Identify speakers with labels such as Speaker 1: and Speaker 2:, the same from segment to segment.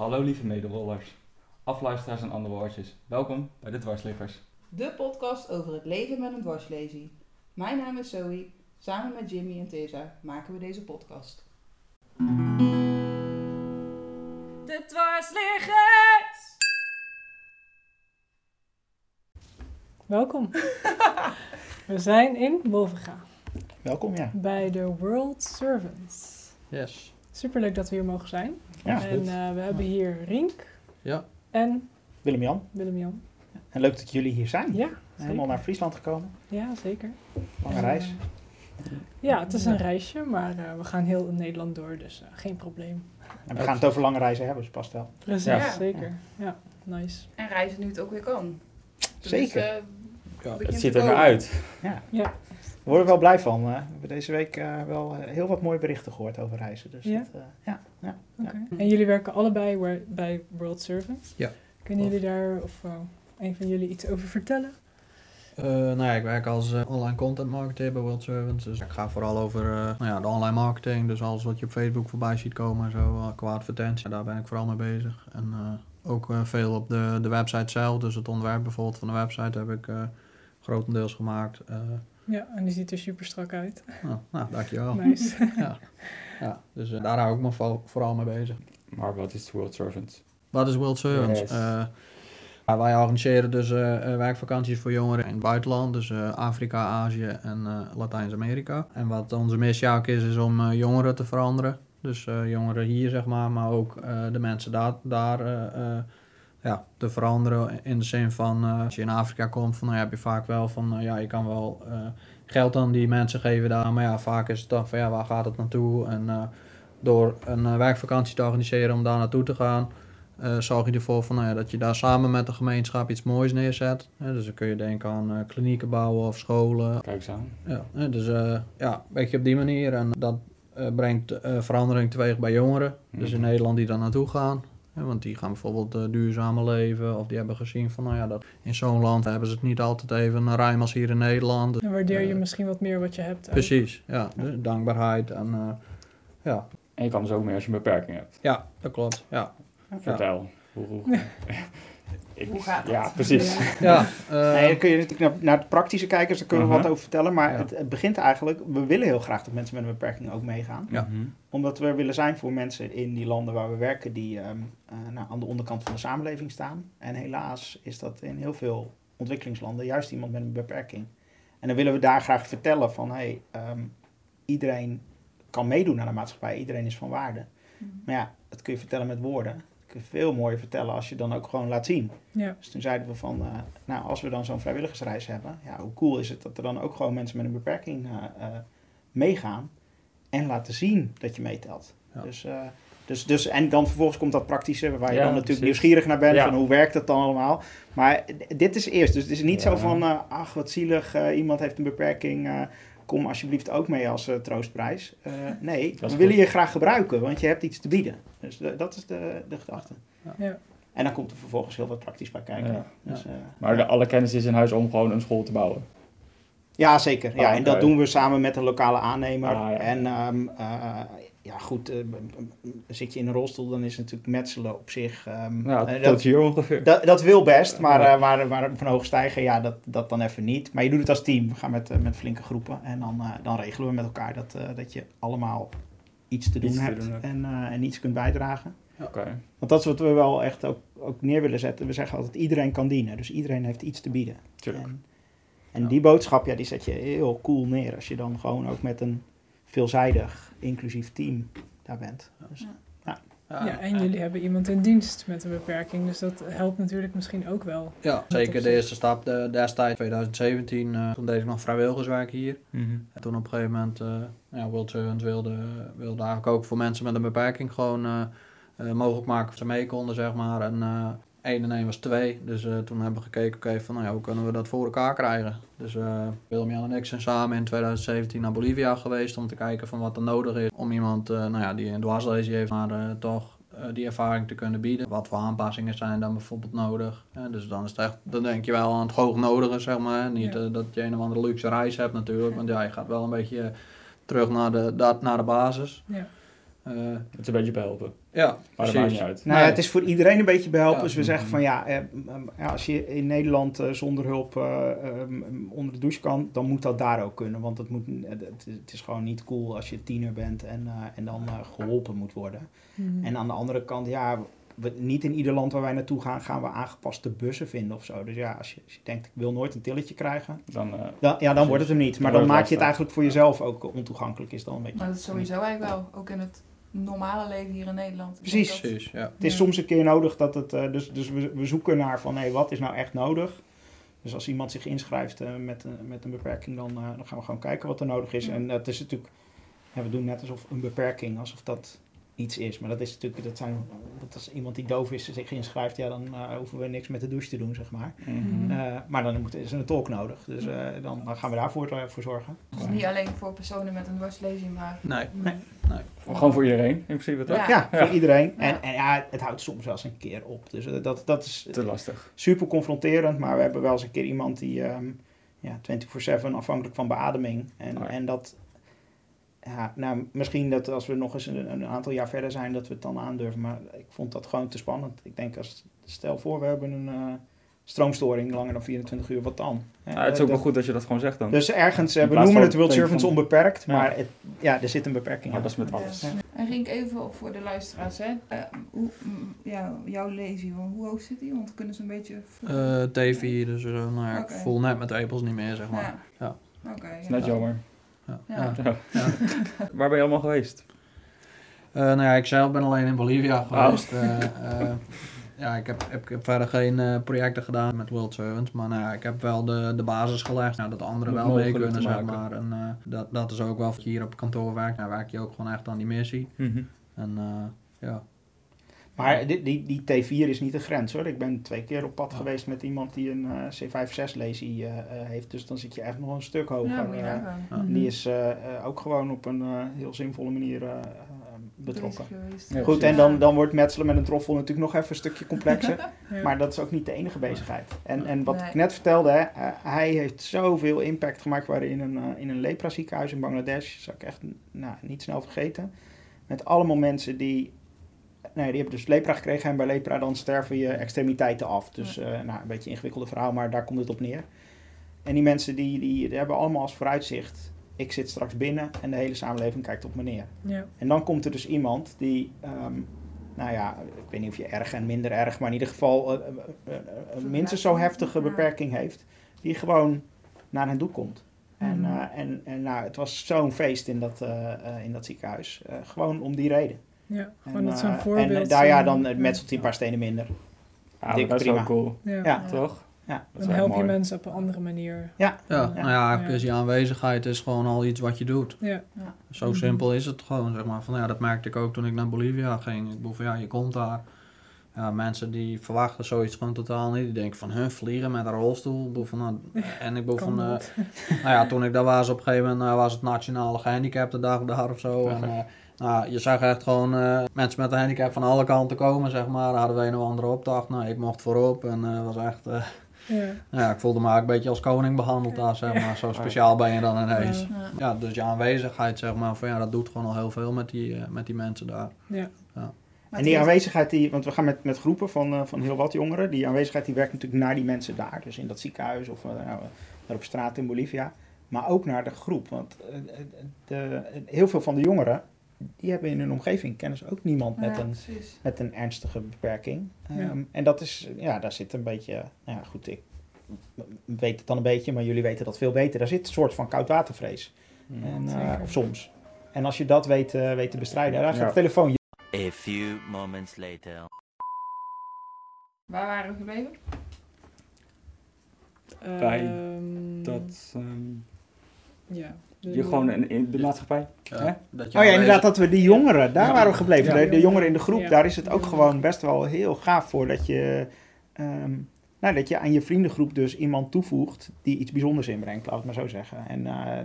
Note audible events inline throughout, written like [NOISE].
Speaker 1: Hallo lieve medewollers, afluisteraars en andere woordjes. Welkom bij de Dwarsliggers.
Speaker 2: De podcast over het leven met een dwarslesie. Mijn naam is Zoe. Samen met Jimmy en Tessa maken we deze podcast.
Speaker 3: De dwarsliggers!
Speaker 4: Welkom. [LAUGHS] We zijn in Wolvenga
Speaker 5: Welkom, ja.
Speaker 4: bij de World Servants.
Speaker 6: Yes.
Speaker 4: Superleuk dat we hier mogen zijn.
Speaker 5: Ja,
Speaker 4: en eh, we hebben hier Rink
Speaker 6: Ja.
Speaker 4: en
Speaker 5: Willem-Jan.
Speaker 4: Willem-Jan.
Speaker 5: En leuk dat jullie hier zijn.
Speaker 4: Ja,
Speaker 5: Helemaal naar Friesland gekomen.
Speaker 4: Ja, zeker.
Speaker 5: Lange
Speaker 4: En,
Speaker 5: reis.
Speaker 4: eh, ja, het is een reisje, maar eh, we gaan heel Nederland door, dus eh, geen probleem.
Speaker 5: En we gaan het over lange reizen hebben, dus past wel.
Speaker 4: Precies,
Speaker 1: Ja.
Speaker 4: zeker. Ja, nice.
Speaker 2: En reizen nu het ook weer kan.
Speaker 5: Zeker.
Speaker 2: eh,
Speaker 6: Ja,
Speaker 1: Het ziet er naar uit.
Speaker 5: Ja.
Speaker 4: Ja.
Speaker 5: We worden er wel blij van. eh. we hebben deze week eh, wel eh, heel wat mooie berichten gehoord over reizen. Dus
Speaker 4: Ja?
Speaker 5: dat, eh, ja, ja.
Speaker 4: En jullie werken allebei bij World Servants?
Speaker 6: Ja.
Speaker 4: Kunnen jullie daar, of eh, een van jullie iets over vertellen?
Speaker 6: Eh, nou ja, ik werk als online content marketeer bij World Servants. Dus ik ga vooral over eh, nou ja, de online marketing. Dus alles wat je op Facebook voorbij ziet komen en zo, uh, qua advertentie. Daar ben ik vooral mee bezig. En eh, ook eh, veel op de, de website zelf. Dus het ontwerp bijvoorbeeld van de website heb ik eh, grotendeels gemaakt.
Speaker 4: Ja, en die ziet er super strak uit.
Speaker 6: nou, nou, dankjewel.
Speaker 4: Nice. [LAUGHS]
Speaker 6: ja. ja, dus eh, daar hou ik me vo- vooral mee bezig.
Speaker 1: Maar wat is de World Servant?
Speaker 6: Wat is World Servants?
Speaker 1: Yes.
Speaker 6: Eh, wij organiseren dus eh, werkvakanties voor jongeren in het buitenland, dus eh, Afrika, Azië en eh, Latijns-Amerika. En wat onze missie ook is, is om eh, jongeren te veranderen. Dus eh, jongeren hier, zeg maar, maar ook eh, de mensen daar, daar ja, te veranderen. In de zin van, eh, als je in Afrika komt, van, nou, ja, heb je vaak wel van, eh, ja, je kan wel eh, geld aan die mensen geven daar. Maar ja, vaak is het dan van, ja, waar gaat het naartoe? En door een werkvakantie te organiseren om daar naartoe te gaan, zorg je ervoor van, nou ja, dat je daar samen met de gemeenschap iets moois neerzet. Dus dan kun je denken aan klinieken bouwen of scholen.
Speaker 1: Kijk eens aan.
Speaker 6: Ja, dus ja, een beetje op die manier. En dat brengt verandering teweeg bij jongeren. Dus in
Speaker 1: Mhm.
Speaker 6: Nederland die daar naartoe gaan. Want die gaan bijvoorbeeld eh, duurzamer leven. Of die hebben gezien van, nou ja, dat in zo'n land hebben ze het niet altijd even ruim als hier in Nederland.
Speaker 4: Dan waardeer je
Speaker 6: Eh,
Speaker 4: misschien wat meer wat je hebt. ook.
Speaker 6: Precies, ja. Dus dankbaarheid en eh, ja.
Speaker 1: En je kan dus ook meer als je een beperking hebt.
Speaker 6: ja, dat klopt. Ja,
Speaker 1: Vertel. Hoe, hoe, [LAUGHS] ik,
Speaker 2: Hoe gaat dat?
Speaker 1: Ja, precies.
Speaker 6: ja [LAUGHS] eh,
Speaker 5: Nee, dan kun je natuurlijk naar, naar het praktische kijken, dus daar kunnen we
Speaker 1: Mhm.
Speaker 5: wat over vertellen. Maar
Speaker 6: Ja.
Speaker 5: het, het begint eigenlijk, we willen heel graag dat mensen met een beperking ook meegaan.
Speaker 6: Ja.
Speaker 1: Mhm.
Speaker 5: Omdat we er willen zijn voor mensen in die landen waar we werken die ehm, eh, nou, aan de onderkant van de samenleving staan. En helaas is dat in heel veel ontwikkelingslanden juist iemand met een beperking. En dan willen we daar graag vertellen van hey, ehm, iedereen kan meedoen aan de maatschappij, iedereen is van waarde. Maar ja, dat kun je vertellen met woorden. Veel mooier vertellen als je dan ook gewoon laat zien.
Speaker 4: Ja,
Speaker 5: Dus toen zeiden we van, eh, nou als we dan zo'n vrijwilligersreis hebben, ja, hoe cool is het dat er dan ook gewoon mensen met een beperking eh, eh, meegaan en laten zien dat je meetelt.
Speaker 6: Ja.
Speaker 5: Dus, eh, dus, dus, en dan vervolgens komt dat praktische, waar je
Speaker 1: Ja,
Speaker 5: dan natuurlijk
Speaker 1: precies.
Speaker 5: nieuwsgierig naar bent,
Speaker 1: Ja.
Speaker 5: van hoe werkt dat dan allemaal. Maar dit is eerst, dus het is niet
Speaker 1: Ja.
Speaker 5: zo van, eh, ach wat zielig, eh, iemand heeft een beperking, eh, kom alsjeblieft ook mee als eh, troostprijs. Eh, nee, we willen je graag gebruiken, want je hebt iets te bieden. Dus eh, dat is de, de gedachte.
Speaker 4: ja.
Speaker 5: En dan komt er vervolgens heel wat praktisch bij kijken.
Speaker 1: Ja.
Speaker 5: Dus, eh,
Speaker 1: Maar de, alle kennis is in huis om gewoon een school te bouwen.
Speaker 5: Ja, zeker. Ja,
Speaker 1: Ah,
Speaker 5: en dat doen we samen met een lokale aannemer.
Speaker 1: Ah, ja.
Speaker 5: En ehm, eh, ja, goed, eh, zit je in een rolstoel, dan is natuurlijk metselen op zich... ehm,
Speaker 1: Nou,
Speaker 5: eh,
Speaker 1: tot
Speaker 5: dat,
Speaker 1: hier ongeveer.
Speaker 5: dat, dat wil best, maar,
Speaker 1: Ja.
Speaker 5: eh, maar, maar van hoog stijgen, ja, dat, dat dan even niet. Maar je doet het als team. We gaan met, eh, met flinke groepen en dan, eh, dan regelen we met elkaar dat, eh, dat je allemaal iets te doen
Speaker 1: Iets te
Speaker 5: hebt
Speaker 1: doen
Speaker 5: en, eh, en iets kunt bijdragen.
Speaker 1: Oké.
Speaker 5: Want dat is wat we wel echt ook, ook neer willen zetten. We zeggen altijd, iedereen kan dienen. Dus iedereen heeft iets te bieden.
Speaker 1: Tuurlijk.
Speaker 5: En, en
Speaker 6: Ja.
Speaker 5: die boodschap, ja, die zet je heel cool neer als je dan gewoon ook met een veelzijdig, inclusief team daar bent. Dus,
Speaker 4: ja, en jullie hebben iemand in dienst met een beperking, dus dat helpt natuurlijk misschien ook wel.
Speaker 6: Ja, zeker de eerste stap de, destijds, 2017, eh, toen deed ik nog vrijwilligerswerk hier.
Speaker 1: Mhm.
Speaker 6: En toen op een gegeven moment, eh ja, World Servants wilde, wilde eigenlijk ook voor mensen met een beperking gewoon eh, eh, mogelijk maken dat ze mee konden, zeg maar. En eh 1 en 1 was 2, dus eh, toen hebben we gekeken, oké, van nou ja, hoe kunnen we dat voor elkaar krijgen? Dus eh Willem-Jan en ik zijn samen in 2017 naar Bolivia geweest om te kijken van wat er nodig is om iemand, eh, nou ja, die een dwarslesie heeft, maar toch die ervaring te kunnen bieden. Wat voor aanpassingen zijn dan bijvoorbeeld nodig? Hè, dus dan is het echt, dan denk je wel aan het hoognodige, zeg maar. hè. Niet
Speaker 4: Ja.
Speaker 6: dat je een of andere luxe reis hebt natuurlijk, want ja, je gaat wel een beetje terug naar de, dat, naar de basis.
Speaker 4: Ja.
Speaker 6: Eh,
Speaker 1: Het is een beetje behelpen.
Speaker 6: ja,
Speaker 1: Maar dat maakt niet uit.
Speaker 5: Nou ja, het is voor iedereen een beetje behelpen.
Speaker 6: Ja.
Speaker 5: Dus we zeggen van ja, eh, als je in Nederland eh, zonder hulp eh, ehm, onder de douche kan, dan moet dat daar ook kunnen. Want het, moet, het, het is gewoon niet cool als je tiener bent en, eh, en dan eh, geholpen moet worden.
Speaker 4: Mhm.
Speaker 5: En aan de andere kant, ja, we, niet in ieder land waar wij naartoe gaan, gaan we aangepaste bussen vinden of zo. Dus ja, als je, als je denkt, ik wil nooit een tilletje krijgen,
Speaker 1: Dan, eh,
Speaker 5: dan, ja, dan wordt het hem niet. Maar
Speaker 1: Dan
Speaker 5: dan maak je
Speaker 1: het
Speaker 5: het eigenlijk voor jezelf ook ontoegankelijk, is dan een beetje.
Speaker 2: Maar dat is sowieso eigenlijk wel, ook in het normale leven hier in Nederland.
Speaker 5: Precies.
Speaker 2: dat-
Speaker 6: Precies, ja.
Speaker 5: Het is
Speaker 4: Ja.
Speaker 5: soms een keer nodig dat het. eh, dus dus we, we zoeken naar van hé, wat is nou echt nodig? Dus als iemand zich inschrijft eh, met, een- met een beperking, dan, eh, dan gaan we gewoon kijken wat er nodig is.
Speaker 2: Ja.
Speaker 5: En dat is natuurlijk. Ja, we doen net alsof een beperking, alsof dat iets is. Maar dat is natuurlijk. Dat zijn, dat als iemand die doof is zich inschrijft, ja, dan eh, hoeven we niks met de douche te doen, zeg maar.
Speaker 1: mhm.
Speaker 5: Eh, maar dan moet, is er een tolk nodig. Dus eh, dan, dan gaan we daarvoor voor zorgen.
Speaker 2: Dus niet alleen voor personen met een dwarslezing, maar
Speaker 6: Nee,
Speaker 5: Nee.
Speaker 1: Gewoon voor iedereen, in principe toch?
Speaker 2: Ja.
Speaker 5: Ja, voor iedereen. En,
Speaker 2: Ja.
Speaker 5: en ja, het houdt soms wel eens een keer op. Dus dat, dat is
Speaker 1: Te lastig.
Speaker 5: super confronterend, maar we hebben wel eens een keer iemand die ehm ja, 24-7 afhankelijk van beademing. En,
Speaker 1: Oh ja.
Speaker 5: en dat, ja, nou, misschien dat als we nog eens een, een aantal jaar verder zijn, dat we het dan aandurven. Maar ik vond dat gewoon te spannend. Ik denk, als, stel voor, we hebben een eh, stroomstoring langer dan 24 uur, wat dan?
Speaker 1: Ja, het is ook
Speaker 5: dat-
Speaker 1: wel goed dat je dat gewoon zegt dan.
Speaker 5: Dus ergens, eh, we noemen het World Servants
Speaker 1: van-
Speaker 5: onbeperkt,
Speaker 1: Ja.
Speaker 5: maar het, ja, er zit een beperking
Speaker 1: Ja,
Speaker 5: aan.
Speaker 1: dat is met alles.
Speaker 2: Ja. En Rink, even op voor de luisteraars. Hè. Eh, hoe, mm, ja, jouw lazy, hoe hoe hoog zit die? Want kunnen ze een beetje...
Speaker 6: Eh, T4, dus eh, nou ja, ik voel net met Apples niet meer, zeg maar.
Speaker 2: ja.
Speaker 6: Ja.
Speaker 2: Oké.
Speaker 1: Dat is
Speaker 2: ja.
Speaker 1: net jammer.
Speaker 6: Ja. [LAUGHS]
Speaker 1: Waar ben je allemaal geweest?
Speaker 6: Eh, nou ja, ik zelf ben alleen in Bolivia geweest. Eh, eh, ja, ik heb, heb, ik heb verder geen eh, projecten gedaan met World Servants. Maar nou ja, ik heb wel de, de basis gelegd. Nou, dat anderen wel mee kunnen, zeg maar. En eh, dat, dat is ook wel, als je hier op kantoor werkt, nou werk je ook gewoon echt aan die missie.
Speaker 1: Mhm.
Speaker 6: En eh, ja,
Speaker 5: Maar die, die, die T4 is niet de grens hoor. Ik ben twee keer op pad
Speaker 6: Ja.
Speaker 5: geweest met iemand die een eh, C5-6 lazy eh, eh, heeft. Dus dan zit je echt nog een stuk hoger.
Speaker 2: Ja,
Speaker 5: eh. Die is eh, eh, ook gewoon op een eh, heel zinvolle manier betrokken.
Speaker 1: Ja,
Speaker 5: Goed, en dan, dan wordt metselen met een troffel natuurlijk nog even een stukje complexer. [LAUGHS]
Speaker 4: Ja.
Speaker 5: maar dat is ook niet de enige bezigheid. En, en wat
Speaker 2: Nee.
Speaker 5: ik net vertelde, hè, hij heeft zoveel impact gemaakt. We waren in een, in een lepra ziekenhuis in Bangladesh. Dat zou ik echt nou, niet snel vergeten. Met allemaal mensen die... Nee, die hebben dus lepra gekregen en bij lepra dan sterven je extremiteiten af. Dus eh, nou, een beetje een ingewikkelde verhaal, maar daar komt het op neer. En die mensen die, die, die hebben allemaal als vooruitzicht... ik zit straks binnen en de hele samenleving kijkt op me neer.
Speaker 4: Ja.
Speaker 5: En dan komt er dus iemand die, ehm, nou ja, ik weet niet of je erg en minder erg, maar in ieder geval eh, eh, een minstens zo heftige beperking heeft, die gewoon naar hen toe komt. En,
Speaker 4: Mhm.
Speaker 5: en, en nou, het was zo'n feest in dat, in dat ziekenhuis. Gewoon om die reden.
Speaker 4: Ja, gewoon
Speaker 5: en,
Speaker 4: dat zo'n
Speaker 5: eh,
Speaker 4: voorbeeld.
Speaker 5: En daar ja, dan metselt hij een paar stenen minder.
Speaker 1: Ja,
Speaker 5: Dik,
Speaker 1: dat is wel
Speaker 5: prima.
Speaker 1: cool.
Speaker 4: Ja.
Speaker 1: Toch?
Speaker 5: Ja.
Speaker 4: Dan help je
Speaker 1: mooi.
Speaker 4: mensen op een andere manier.
Speaker 5: Ja,
Speaker 6: ja,
Speaker 4: Ja.
Speaker 6: nou ja, dus die aanwezigheid is gewoon al iets wat je doet.
Speaker 4: Ja.
Speaker 6: Zo
Speaker 4: Mhm.
Speaker 6: simpel is het gewoon, zeg maar. Van, ja, dat merkte ik ook toen ik naar Bolivia ging. Ik bedoel van, ja, je komt daar. Ja, mensen die verwachten zoiets gewoon totaal niet. Die denken van, huh, vliegen met een rolstoel. Ik van, nou, [LAUGHS] en ik bedoel van, eh, nou ja, toen ik daar was op een gegeven moment, eh, was het nationale gehandicaptendag daar of zo. En, eh, nou, je zag echt gewoon eh, mensen met een handicap van alle kanten komen, zeg maar. Hadden we een of andere opdracht. Nou, ik mocht voorop en eh was echt... eh,
Speaker 4: Ja.
Speaker 6: nou ja, ik voelde me eigenlijk een beetje als koning behandeld daar, zeg maar. Zo speciaal ben je dan ineens.
Speaker 4: Ja.
Speaker 2: Ja.
Speaker 6: Ja, dus je aanwezigheid, zeg maar, van ja, dat doet gewoon al heel veel met die, met die mensen daar.
Speaker 4: Ja.
Speaker 2: Maar
Speaker 5: En die aanwezigheid, die, want we gaan met, met groepen van, eh, van heel wat jongeren. Die aanwezigheid die werkt natuurlijk naar die mensen daar. Dus in dat ziekenhuis of nou, daar op straat in Bolivia. Maar ook naar de groep. Want de, heel veel van de jongeren, die hebben in hun omgeving, kennen ze ook niemand met,
Speaker 2: Ja,
Speaker 5: een,
Speaker 2: precies.
Speaker 5: met een ernstige beperking.
Speaker 4: Ja.
Speaker 5: Ehm, en dat is, ja, daar zit een beetje, nou ja goed, ik weet het dan een beetje, maar jullie weten dat veel beter. Daar zit een soort van koudwatervrees.
Speaker 1: Mhm.
Speaker 5: En, eh, of soms. En als je dat weet, eh, weet te bestrijden, daar gaat
Speaker 1: Ja.
Speaker 5: de telefoon
Speaker 7: A few moments later.
Speaker 2: Waar waren we gebleven?
Speaker 1: Bij
Speaker 4: Ehm,
Speaker 1: Dat ehm,
Speaker 4: Ja. De-
Speaker 1: je gewoon in, in de maatschappij. Hè?
Speaker 6: dat je
Speaker 5: Oh ja, inderdaad, dat we die jongeren, daar
Speaker 6: Ja.
Speaker 5: waren we gebleven.
Speaker 4: Ja.
Speaker 5: De, de jongeren in de groep,
Speaker 4: Ja.
Speaker 5: daar is het ook
Speaker 4: Ja.
Speaker 5: gewoon best wel heel gaaf voor dat je, ehm, nou, dat je aan je vriendengroep dus iemand toevoegt die iets bijzonders inbrengt, laat het maar zo zeggen. En eh,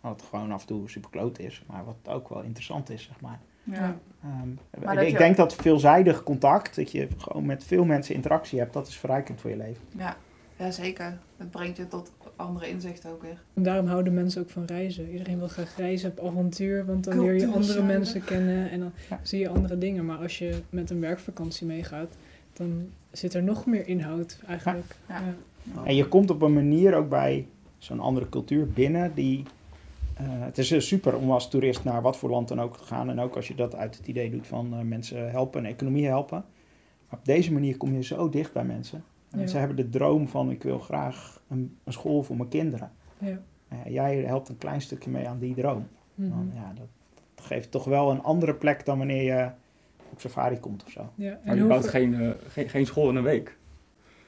Speaker 5: wat gewoon af en toe super kloot is, maar wat ook wel interessant is, zeg maar.
Speaker 2: Ja.
Speaker 5: Ehm,
Speaker 2: Maar
Speaker 5: ik
Speaker 2: dat
Speaker 5: ik
Speaker 2: je-
Speaker 5: denk dat veelzijdig contact, dat je gewoon met veel mensen interactie hebt, dat is verrijkend voor je leven.
Speaker 2: Ja. ja, zeker. Het brengt je tot andere inzichten ook weer.
Speaker 4: En daarom houden mensen ook van reizen. Iedereen wil graag reizen op avontuur, want dan leer je andere mensen kennen en dan
Speaker 5: Ja.
Speaker 4: zie je andere dingen. Maar als je met een werkvakantie meegaat, dan zit er nog meer inhoud eigenlijk.
Speaker 2: Ja.
Speaker 4: Ja.
Speaker 5: En je komt op een manier ook bij zo'n andere cultuur binnen die... eh, het is eh, super om als toerist naar wat voor land dan ook te gaan. En ook als je dat uit het idee doet van eh, mensen helpen en economie helpen. Maar op deze manier kom je zo dicht bij mensen. En
Speaker 4: Ja.
Speaker 5: Ze hebben de droom van ik wil graag een, een school voor mijn kinderen.
Speaker 4: Ja.
Speaker 5: Nou jij helpt een klein stukje mee aan die droom.
Speaker 4: Mhm.
Speaker 5: Dan, ja, dat, dat geeft toch wel een andere plek dan wanneer je op safari komt of zo.
Speaker 4: Ja.
Speaker 1: Maar
Speaker 4: En
Speaker 1: je bouwt
Speaker 4: hoeveel-
Speaker 1: geen, eh, geen, geen school in een week.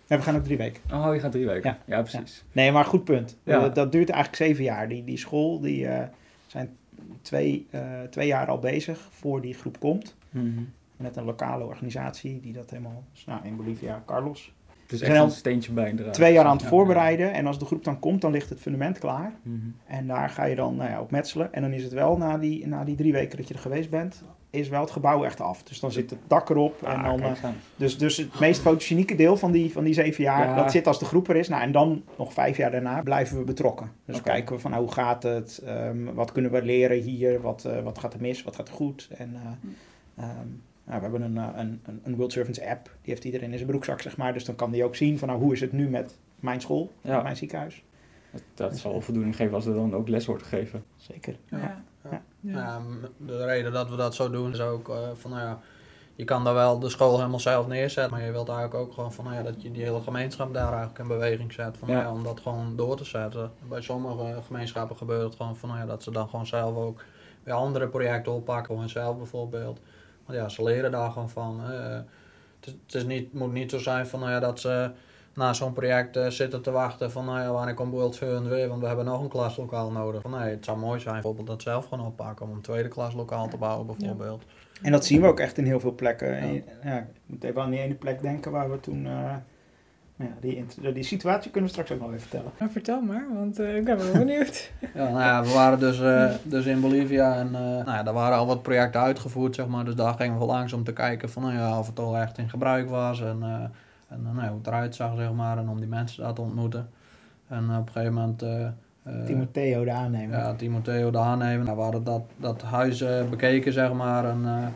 Speaker 5: Nee, we gaan ook drie weken.
Speaker 1: Oh, je gaat drie weken.
Speaker 5: Ja.
Speaker 1: Ja, precies.
Speaker 5: Nee, maar goed punt.
Speaker 1: Ja.
Speaker 5: Eh, dat duurt eigenlijk zeven jaar. Die, die school die eh, zijn twee, eh, twee jaar al bezig voor die groep komt.
Speaker 1: Mhm.
Speaker 5: Met een lokale organisatie die dat helemaal... Nou, in Bolivia, Carlos.
Speaker 1: Dus echt een steentje bij dragen.
Speaker 5: Twee jaar aan het voorbereiden. En als de groep dan komt, dan ligt het fundament klaar.
Speaker 1: Mhm.
Speaker 5: En daar ga je dan nou ja, op metselen. En dan is het wel na die, na die drie weken dat je er geweest bent, is wel het gebouw echt af. Dus dan zit het dak erop. en dan, eh, dus, dus het meest fotogenieke deel van die, van die zeven jaar,
Speaker 1: Ja.
Speaker 5: dat zit als de groep er is. Nou, en dan nog vijf jaar daarna blijven we betrokken. Dus kijken we van nou, hoe gaat het? Ehm, wat kunnen we leren hier? Wat, eh, wat gaat er mis? Wat gaat er goed? En eh, ehm, nou, we hebben een, eh, een, een, een World Servants app. Die heeft iedereen in zijn broekzak, zeg maar. Dus dan kan die ook zien van nou, hoe is het nu met mijn school,
Speaker 1: Ja.
Speaker 5: met mijn ziekenhuis.
Speaker 1: Dat, dat zal wel voldoening geven als er dan ook les wordt gegeven.
Speaker 5: Zeker.
Speaker 4: Ja.
Speaker 5: Ja.
Speaker 4: Ja.
Speaker 6: Ja, m- de reden dat we dat zo doen is ook eh, van, nou ja, je kan daar wel de school helemaal zelf neerzetten, maar je wilt eigenlijk ook gewoon van, nou ja, dat je die hele gemeenschap daar eigenlijk in beweging zet, van,
Speaker 1: Ja.
Speaker 6: nou ja, om dat gewoon door te zetten. Bij sommige gemeenschappen gebeurt het gewoon van, nou ja, dat ze dan gewoon zelf ook weer andere projecten oppakken, voor hunzelf bijvoorbeeld. Want ja, ze leren daar gewoon van. hè. Het, is, niet, moet niet zo zijn van, nou ja, dat ze na zo'n project eh, zitten te wachten van, nou ja, wanneer komt World Fund weer, want we hebben nog een klaslokaal nodig. Van, nee, het zou mooi zijn bijvoorbeeld dat zelf gewoon oppakken om een tweede klaslokaal te bouwen bijvoorbeeld.
Speaker 5: En dat zien we ook echt in heel veel plekken. En, ja, ik moet even aan die ene plek denken waar we toen... eh, ja, die, die situatie kunnen we straks ook nog even vertellen.
Speaker 4: Nou, vertel maar, want eh, ik ben wel benieuwd. [LAUGHS]
Speaker 6: Ja, nou ja, we waren dus, eh, dus in Bolivia en eh, nou ja, daar waren al wat projecten uitgevoerd, zeg maar. Dus daar gingen we langs om te kijken van, nou ja, of het al echt in gebruik was en, eh, en nou ja, hoe het eruit zag, zeg maar. En om die mensen daar te ontmoeten. En op een gegeven moment...
Speaker 5: Timoteo, de aannemer.
Speaker 6: Ja, Timoteo de aannemer. Nou, we hadden dat, dat huis bekeken, zeg maar. En, eh,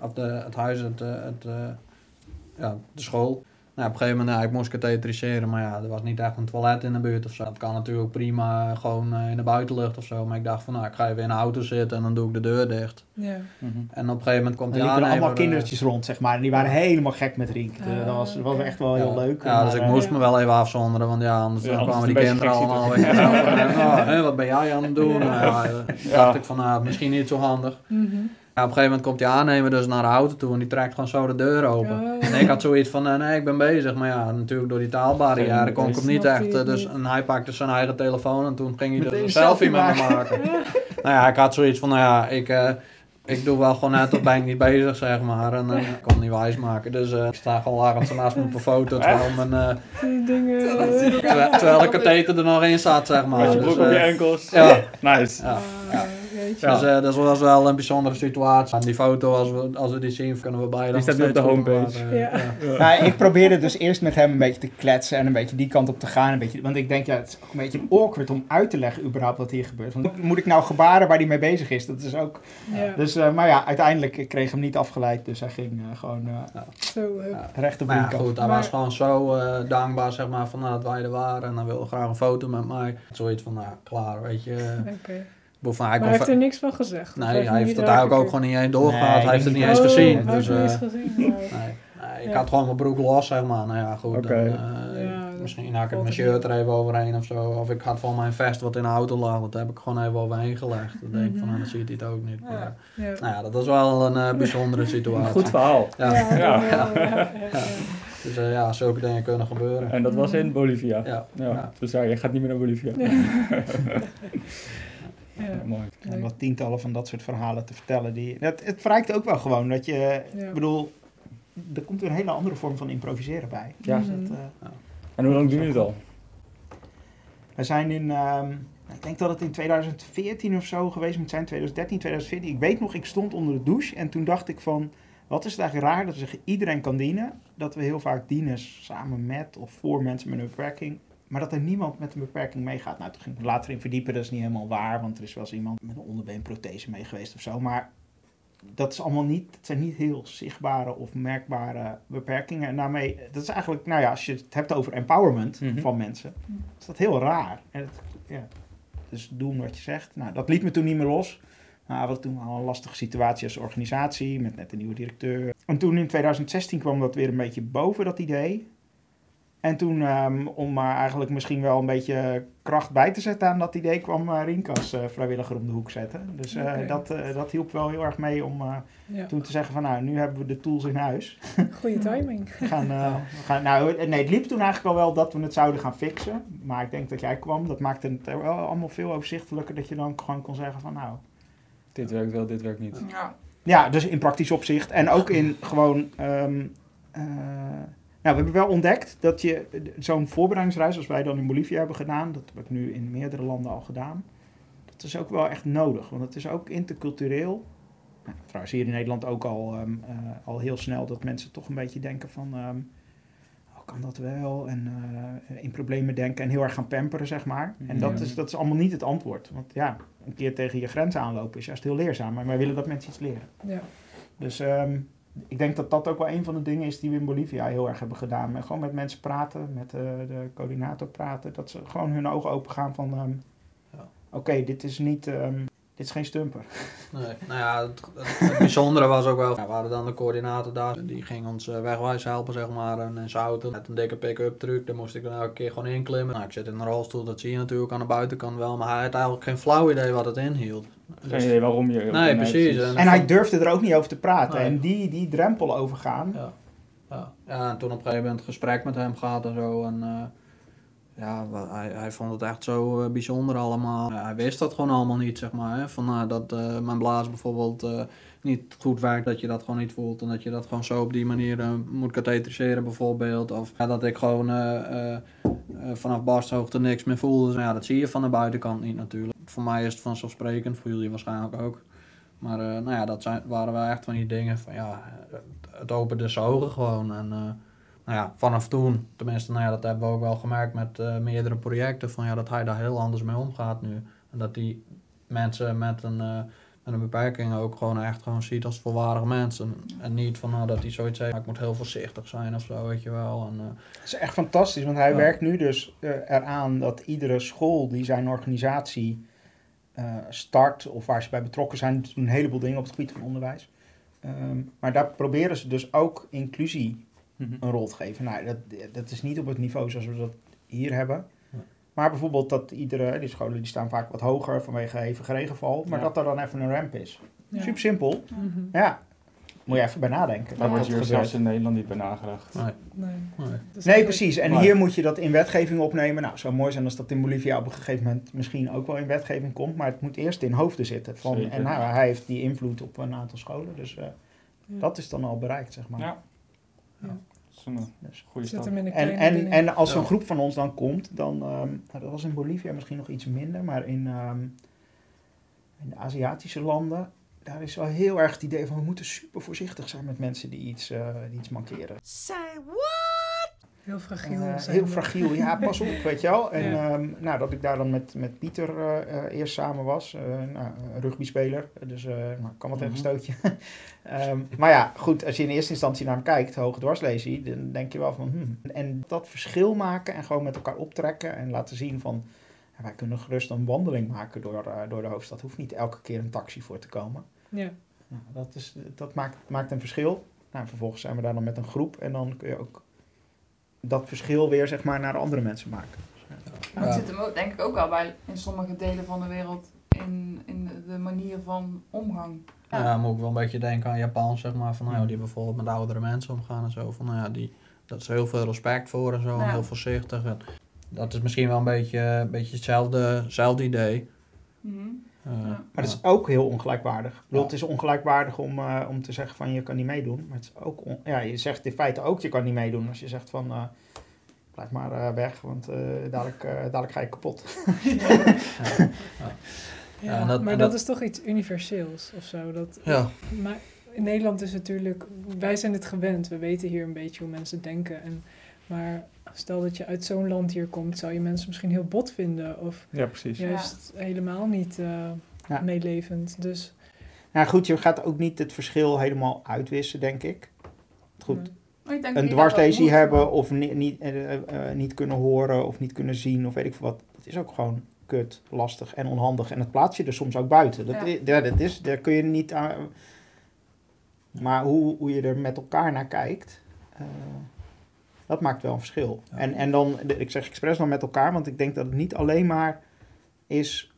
Speaker 6: of de, het huis, het, het, eh, ja, de school. Nou, op een gegeven moment, ja, ik moest katheteriseren, maar ja, er was niet echt een toilet in de buurt of zo. Dat kan natuurlijk prima gewoon eh, in de buitenlucht of zo. Maar ik dacht van, nou, ik ga even in de auto zitten en dan doe ik de deur dicht.
Speaker 4: Ja.
Speaker 1: Mhm.
Speaker 6: En op een gegeven moment komt
Speaker 5: Er
Speaker 6: die
Speaker 5: liepen er allemaal
Speaker 6: eh,
Speaker 5: kindertjes rond, zeg maar. En die waren helemaal gek met Rienk. Dus
Speaker 4: Ah,
Speaker 5: dat was, dat was echt wel heel leuk.
Speaker 6: Ja, dus ik
Speaker 5: eh,
Speaker 6: moest
Speaker 4: Ja.
Speaker 6: me wel even afzonderen, want ja, anders
Speaker 1: Ja, [LAUGHS]
Speaker 6: dan
Speaker 1: anders
Speaker 6: kwamen die kinderen allemaal eh, oh, hè, wat ben jij aan het doen? [LAUGHS] Nou ja, eh,
Speaker 1: Ja.
Speaker 6: dacht ik van, nou, misschien niet zo handig.
Speaker 4: Mhm.
Speaker 6: Ja, op een gegeven moment komt die aannemer dus naar de auto toe en die trekt gewoon zo de deur open.
Speaker 4: Oh.
Speaker 6: En ik had zoiets van, eh, nee, ik ben bezig. Maar ja, natuurlijk door die taalbarrière kon ik hem niet echt. eh, dus,
Speaker 4: niet.
Speaker 6: en hij pakte zijn eigen telefoon en toen ging hij
Speaker 5: Meteen
Speaker 6: dus
Speaker 5: een
Speaker 6: selfie met me maken. [LAUGHS] nou ja, ik had zoiets van, nou ja, ik, eh, ik doe wel gewoon net, dat ben ik niet bezig, zeg maar. En ik kon het niet wijs maken. Dus eh, ik sta gewoon lachend naast me op een foto. Terwijl, mijn, eh,
Speaker 4: Die dingen.
Speaker 6: terwijl, terwijl de katheter er nog in zat, zeg maar.
Speaker 1: Met je
Speaker 6: Dus,
Speaker 1: broek op je enkels.
Speaker 6: ja. [LAUGHS]
Speaker 1: Nice.
Speaker 6: Ja.
Speaker 4: Weet je.
Speaker 1: Ja.
Speaker 6: Dus eh, dat was wel een bijzondere situatie. En die foto, als we, als we die zien, kunnen we beide
Speaker 1: Die staat nu op de homepage.
Speaker 6: bewaren.
Speaker 4: Ja.
Speaker 5: Nou, ik probeerde dus eerst met hem een beetje te kletsen en een beetje die kant op te gaan. Een beetje, want ik denk, ja, het is ook een beetje awkward om uit te leggen überhaupt wat hier gebeurt. Want moet ik nou gebaren waar hij mee bezig is? Dat is ook...
Speaker 4: Ja.
Speaker 5: Dus, eh, maar ja, uiteindelijk ik kreeg hem niet afgeleid. Dus hij ging eh, gewoon eh,
Speaker 4: Zo,
Speaker 5: recht op
Speaker 6: Maar ja, goed, hij
Speaker 4: Maar-
Speaker 6: was gewoon zo eh, dankbaar, zeg maar, van dat wij er waren. En hij wilde graag een foto met mij. Zoiets van, nou, klaar, weet je.
Speaker 4: Oké.
Speaker 6: Hij
Speaker 4: Maar hij heeft er niks van gezegd?
Speaker 6: Nee,
Speaker 4: heeft
Speaker 6: hij heeft het eigenlijk ook gewoon niet eens doorgehad.
Speaker 5: Nee,
Speaker 6: hij heeft het niet eens
Speaker 4: Oh,
Speaker 6: gezien.
Speaker 4: Hij
Speaker 6: Dus, eh,
Speaker 4: niet eens gezien. Wow.
Speaker 6: nee, nee, ik
Speaker 4: Ja.
Speaker 6: had gewoon mijn broek los, zeg maar. Nou ja, goed. Dan, eh,
Speaker 4: Ja,
Speaker 6: misschien had ik mijn shirt er even overheen of zo. Of ik had van mijn vest wat in de auto lag. Dat heb ik gewoon even overheen gelegd. Dan denk ik van,
Speaker 4: Mhm.
Speaker 6: nou, dan ziet hij het ook niet. Maar,
Speaker 4: Ja. Ja.
Speaker 6: nou ja, dat was wel een eh, bijzondere [LAUGHS] situatie.
Speaker 1: Goed verhaal.
Speaker 6: Ja.
Speaker 4: Ja,
Speaker 1: Ja.
Speaker 4: dat wel, ja, ja, ja.
Speaker 6: Dus ja, zulke dingen kunnen gebeuren.
Speaker 1: En dat was in Bolivia.
Speaker 6: Ja,
Speaker 1: Ja.
Speaker 6: ja.
Speaker 1: Dus ja, je gaat niet meer naar Bolivia. [LAUGHS] [LAUGHS]
Speaker 4: Ja.
Speaker 1: Mooi.
Speaker 5: En wat tientallen van dat soort verhalen te vertellen. Die, het, het verrijkt ook wel gewoon dat je...
Speaker 4: Ja.
Speaker 5: Ik bedoel, er komt weer een hele andere vorm van improviseren bij.
Speaker 1: Ja.
Speaker 5: Dus dat, eh,
Speaker 1: En hoe lang doen jullie het al?
Speaker 5: We zijn in, ehm, ik denk dat het in 2014 of zo geweest moet zijn, 2013, 2014. Ik weet nog, ik stond onder de douche en toen dacht ik van, wat is het eigenlijk raar dat we zeggen iedereen kan dienen. Dat we heel vaak dienen samen met of voor mensen met een beperking. Maar dat er niemand met een beperking meegaat. Nou, toen ging ik later in verdiepen, dat is niet helemaal waar, want er is wel eens iemand met een onderbeenprothese mee geweest of zo. Maar dat is allemaal niet, het zijn niet heel zichtbare of merkbare beperkingen. En daarmee, dat is eigenlijk, nou ja, als je het hebt over empowerment
Speaker 1: Mhm.
Speaker 5: van mensen, is dat heel raar. En het, ja, dus doen wat je zegt. Nou, dat liet me toen niet meer los. Nou, we toen al een lastige situatie als organisatie, met net een nieuwe directeur. En toen in 2016 kwam dat weer een beetje boven, dat idee. En toen, ehm, om maar eigenlijk misschien wel een beetje kracht bij te zetten aan dat idee, kwam uh, Rinkas eh, vrijwilliger om de hoek zetten. Dus eh, dat, eh, dat hielp wel heel erg mee om eh,
Speaker 4: Ja,
Speaker 5: toen te zeggen van, nou, nu hebben we de tools in huis. [LAUGHS]
Speaker 4: goede timing.
Speaker 5: We gaan, eh, we gaan, nou, nee, het liep toen eigenlijk al wel dat we het zouden gaan fixen. Maar ik denk dat jij kwam, dat maakte het wel allemaal veel overzichtelijker. Dat je dan gewoon kon zeggen van, nou,
Speaker 1: Dit werkt wel, dit werkt niet.
Speaker 2: Ja.
Speaker 5: ja, dus in praktisch opzicht. En ook in gewoon. ehm, eh, nou, we hebben wel ontdekt dat je zo'n voorbereidingsreis, als wij dan in Bolivia hebben gedaan, dat heb ik nu in meerdere landen al gedaan, dat is ook wel echt nodig. Want het is ook intercultureel. Nou, trouwens, hier in Nederland ook al, ehm, eh, al heel snel dat mensen toch een beetje denken van. ehm, oh, kan dat wel? En eh, in problemen denken en heel erg gaan pamperen, zeg maar. En dat, is, dat is allemaal niet het antwoord. Want ja, een keer tegen je grens aanlopen is juist heel leerzaam. Maar wij willen dat mensen iets leren.
Speaker 4: Ja.
Speaker 5: Dus ehm, ik denk dat dat ook wel een van de dingen is die we in Bolivia heel erg hebben gedaan. Met, gewoon met mensen praten, met eh, de coördinator praten. Dat ze gewoon hun ogen open gaan van... ehm,
Speaker 6: Ja.
Speaker 5: Oké, dit is niet... ehm, dit is geen stumper. [LAUGHS]
Speaker 6: Nee, nou ja, het, het, het bijzondere was ook wel, ja, we hadden dan de coördinator daar, die ging ons eh, wegwijs helpen, zeg maar, en in zijn auto met een dikke pick-up truck, daar moest ik dan elke keer gewoon inklimmen. Nou, ik zit in een rolstoel, dat zie je natuurlijk aan de buitenkant wel, maar hij had eigenlijk geen flauw idee wat het inhield.
Speaker 1: Geen
Speaker 6: Dus-
Speaker 1: idee waarom je...
Speaker 6: Nee, precies. En-
Speaker 5: En hij durfde er ook niet over te praten.
Speaker 6: Nee.
Speaker 5: En die, die drempel overgaan...
Speaker 6: Ja. Ja. ja, en toen op een gegeven moment gesprek met hem gehad en zo. En eh, ja, hij, hij vond het echt zo eh, bijzonder allemaal. Hij wist dat gewoon allemaal niet, zeg maar. Hè? Van, eh, dat eh, mijn blaas bijvoorbeeld eh, niet goed werkt, dat je dat gewoon niet voelt. En dat je dat gewoon zo op die manier moet katheteriseren bijvoorbeeld. Of ja, dat ik gewoon vanaf barsthoogte niks meer voelde. Dus, ja, dat zie je van de buitenkant niet natuurlijk. Voor mij is het vanzelfsprekend, voor jullie waarschijnlijk ook. Maar nou ja, dat zijn, waren wel echt van die dingen van ja, het, opende zijn ogen gewoon. En nou ja, vanaf toen, tenminste, nou ja, dat hebben we ook wel gemerkt met eh, meerdere projecten, van ja, dat hij daar heel anders mee omgaat nu. En dat die mensen met een, eh, met een beperking ook gewoon echt gewoon ziet als volwaardige mensen. En niet van nou, dat hij zoiets heeft, ik moet heel voorzichtig zijn of zo, weet je wel. En, eh,
Speaker 5: is echt fantastisch, want hij
Speaker 6: Ja.
Speaker 5: werkt nu dus eraan dat iedere school die zijn organisatie start, of waar ze bij betrokken zijn, doen een heleboel dingen op het gebied van onderwijs. Ehm, maar daar proberen ze dus ook inclusie
Speaker 1: Mhm.
Speaker 5: een rol te geven. Nou, dat, dat is niet op het niveau zoals we dat hier hebben.
Speaker 6: Ja.
Speaker 5: Maar bijvoorbeeld dat iedere, die scholen die staan vaak wat hoger vanwege hevig regenval, maar
Speaker 1: Ja.
Speaker 5: dat er dan even een ramp is.
Speaker 4: Ja.
Speaker 5: Super simpel.
Speaker 4: Mhm.
Speaker 5: Ja, moet je even bij nadenken.
Speaker 1: Daar wordt hier zelfs in Nederland niet bij nagedacht.
Speaker 6: nee,
Speaker 4: Nee.
Speaker 6: nee.
Speaker 5: Nee, precies. En
Speaker 1: Maar-
Speaker 5: hier moet je dat in wetgeving opnemen. Nou, het zou mooi zijn als dat in Bolivia op een gegeven moment misschien ook wel in wetgeving komt. Maar het moet eerst in hoofden zitten. Van,
Speaker 1: Zeker.
Speaker 5: en nou, hij heeft die invloed op een aantal scholen. Dus eh,
Speaker 4: Ja.
Speaker 5: dat is dan al bereikt, zeg maar.
Speaker 1: Ja. Is een
Speaker 5: Dus.
Speaker 1: goede
Speaker 4: Zet
Speaker 1: stap.
Speaker 4: hem in de
Speaker 5: En, en, en als zo'n groep van ons dan komt, dan... ehm, nou, dat was in Bolivia misschien nog iets minder. Maar in, ehm, in de Aziatische landen... Daar is wel heel erg het idee van... we moeten super voorzichtig zijn met mensen die iets, eh, die iets mankeren.
Speaker 4: Heel fragiel.
Speaker 5: Eh,
Speaker 4: zijn
Speaker 5: heel
Speaker 4: we.
Speaker 5: fragiel, ja, pas op, [LAUGHS] weet je wel. En
Speaker 4: Ja.
Speaker 5: ehm, nou, dat ik daar dan met, met Pieter eh, eh, eerst samen was, eh nou, een rugbyspeler, dus eh nou, kan wat even
Speaker 1: Mhm.
Speaker 5: stootje. [LAUGHS] Ehm, maar ja, goed, als je in eerste instantie naar hem kijkt, hoge dwarslesie, dan denk je wel van, hmm. En dat verschil maken en gewoon met elkaar optrekken en laten zien van, ja, wij kunnen gerust een wandeling maken door, eh, door de hoofdstad. Hoeft niet elke keer een taxi voor te komen.
Speaker 4: Ja.
Speaker 5: Nou, dat is, dat maakt, maakt een verschil. Nou, vervolgens zijn we daar dan met een groep en dan kun je ook dat verschil weer zeg maar naar andere mensen maken.
Speaker 2: Maar het
Speaker 6: Ja.
Speaker 2: zit hem ook, denk ik ook al bij in sommige delen van de wereld in, in de manier van omgang.
Speaker 6: Ja, moet ik wel een beetje denken aan Japan, zeg maar. Van, nou, ja, die bijvoorbeeld met oudere mensen omgaan en zo. Van, nou ja, die, dat is heel veel respect voor en zo. En
Speaker 2: Ja.
Speaker 6: heel voorzichtig. En dat is misschien wel een beetje, een beetje hetzelfde, hetzelfde idee.
Speaker 2: Mhm.
Speaker 6: Eh,
Speaker 2: Ja.
Speaker 5: Maar het is ook heel ongelijkwaardig. Ik bedoel,
Speaker 6: Ja.
Speaker 5: Het is ongelijkwaardig om, eh, om te zeggen van je kan niet meedoen. Maar het is ook on- ja, je zegt in feite ook je kan niet meedoen. Als je zegt van eh, blijf maar eh, weg, want eh, dadelijk, eh, dadelijk ga je kapot. [LAUGHS]
Speaker 4: Ja,
Speaker 6: Ja, en dat-
Speaker 4: maar dat,
Speaker 6: dat-
Speaker 4: is toch iets universeels of zo. Dat,
Speaker 6: Ja.
Speaker 4: Maar in Nederland is natuurlijk, wij zijn het gewend. We weten hier een beetje hoe mensen denken. En Maar stel dat je uit zo'n land hier komt, zou je mensen misschien heel bot vinden. Of
Speaker 1: Ja, precies.
Speaker 4: juist helemaal niet eh,
Speaker 5: Ja.
Speaker 4: meelevend. Dus
Speaker 5: Nou goed, je gaat ook niet het verschil helemaal uitwissen, denk ik. Goed, een dwarslesie hebben of ni- niet, eh, eh, niet kunnen horen of niet kunnen zien of weet ik veel wat. Dat is ook gewoon kut, lastig en onhandig. En dat plaats je er soms ook buiten. Dat,
Speaker 2: Ja.
Speaker 5: dat is, daar kun je niet aan... Maar hoe, hoe je er met elkaar naar kijkt, eh, dat maakt wel een verschil.
Speaker 6: Ja.
Speaker 5: En, en dan, ik zeg expres dan met elkaar, want ik denk dat het niet alleen maar is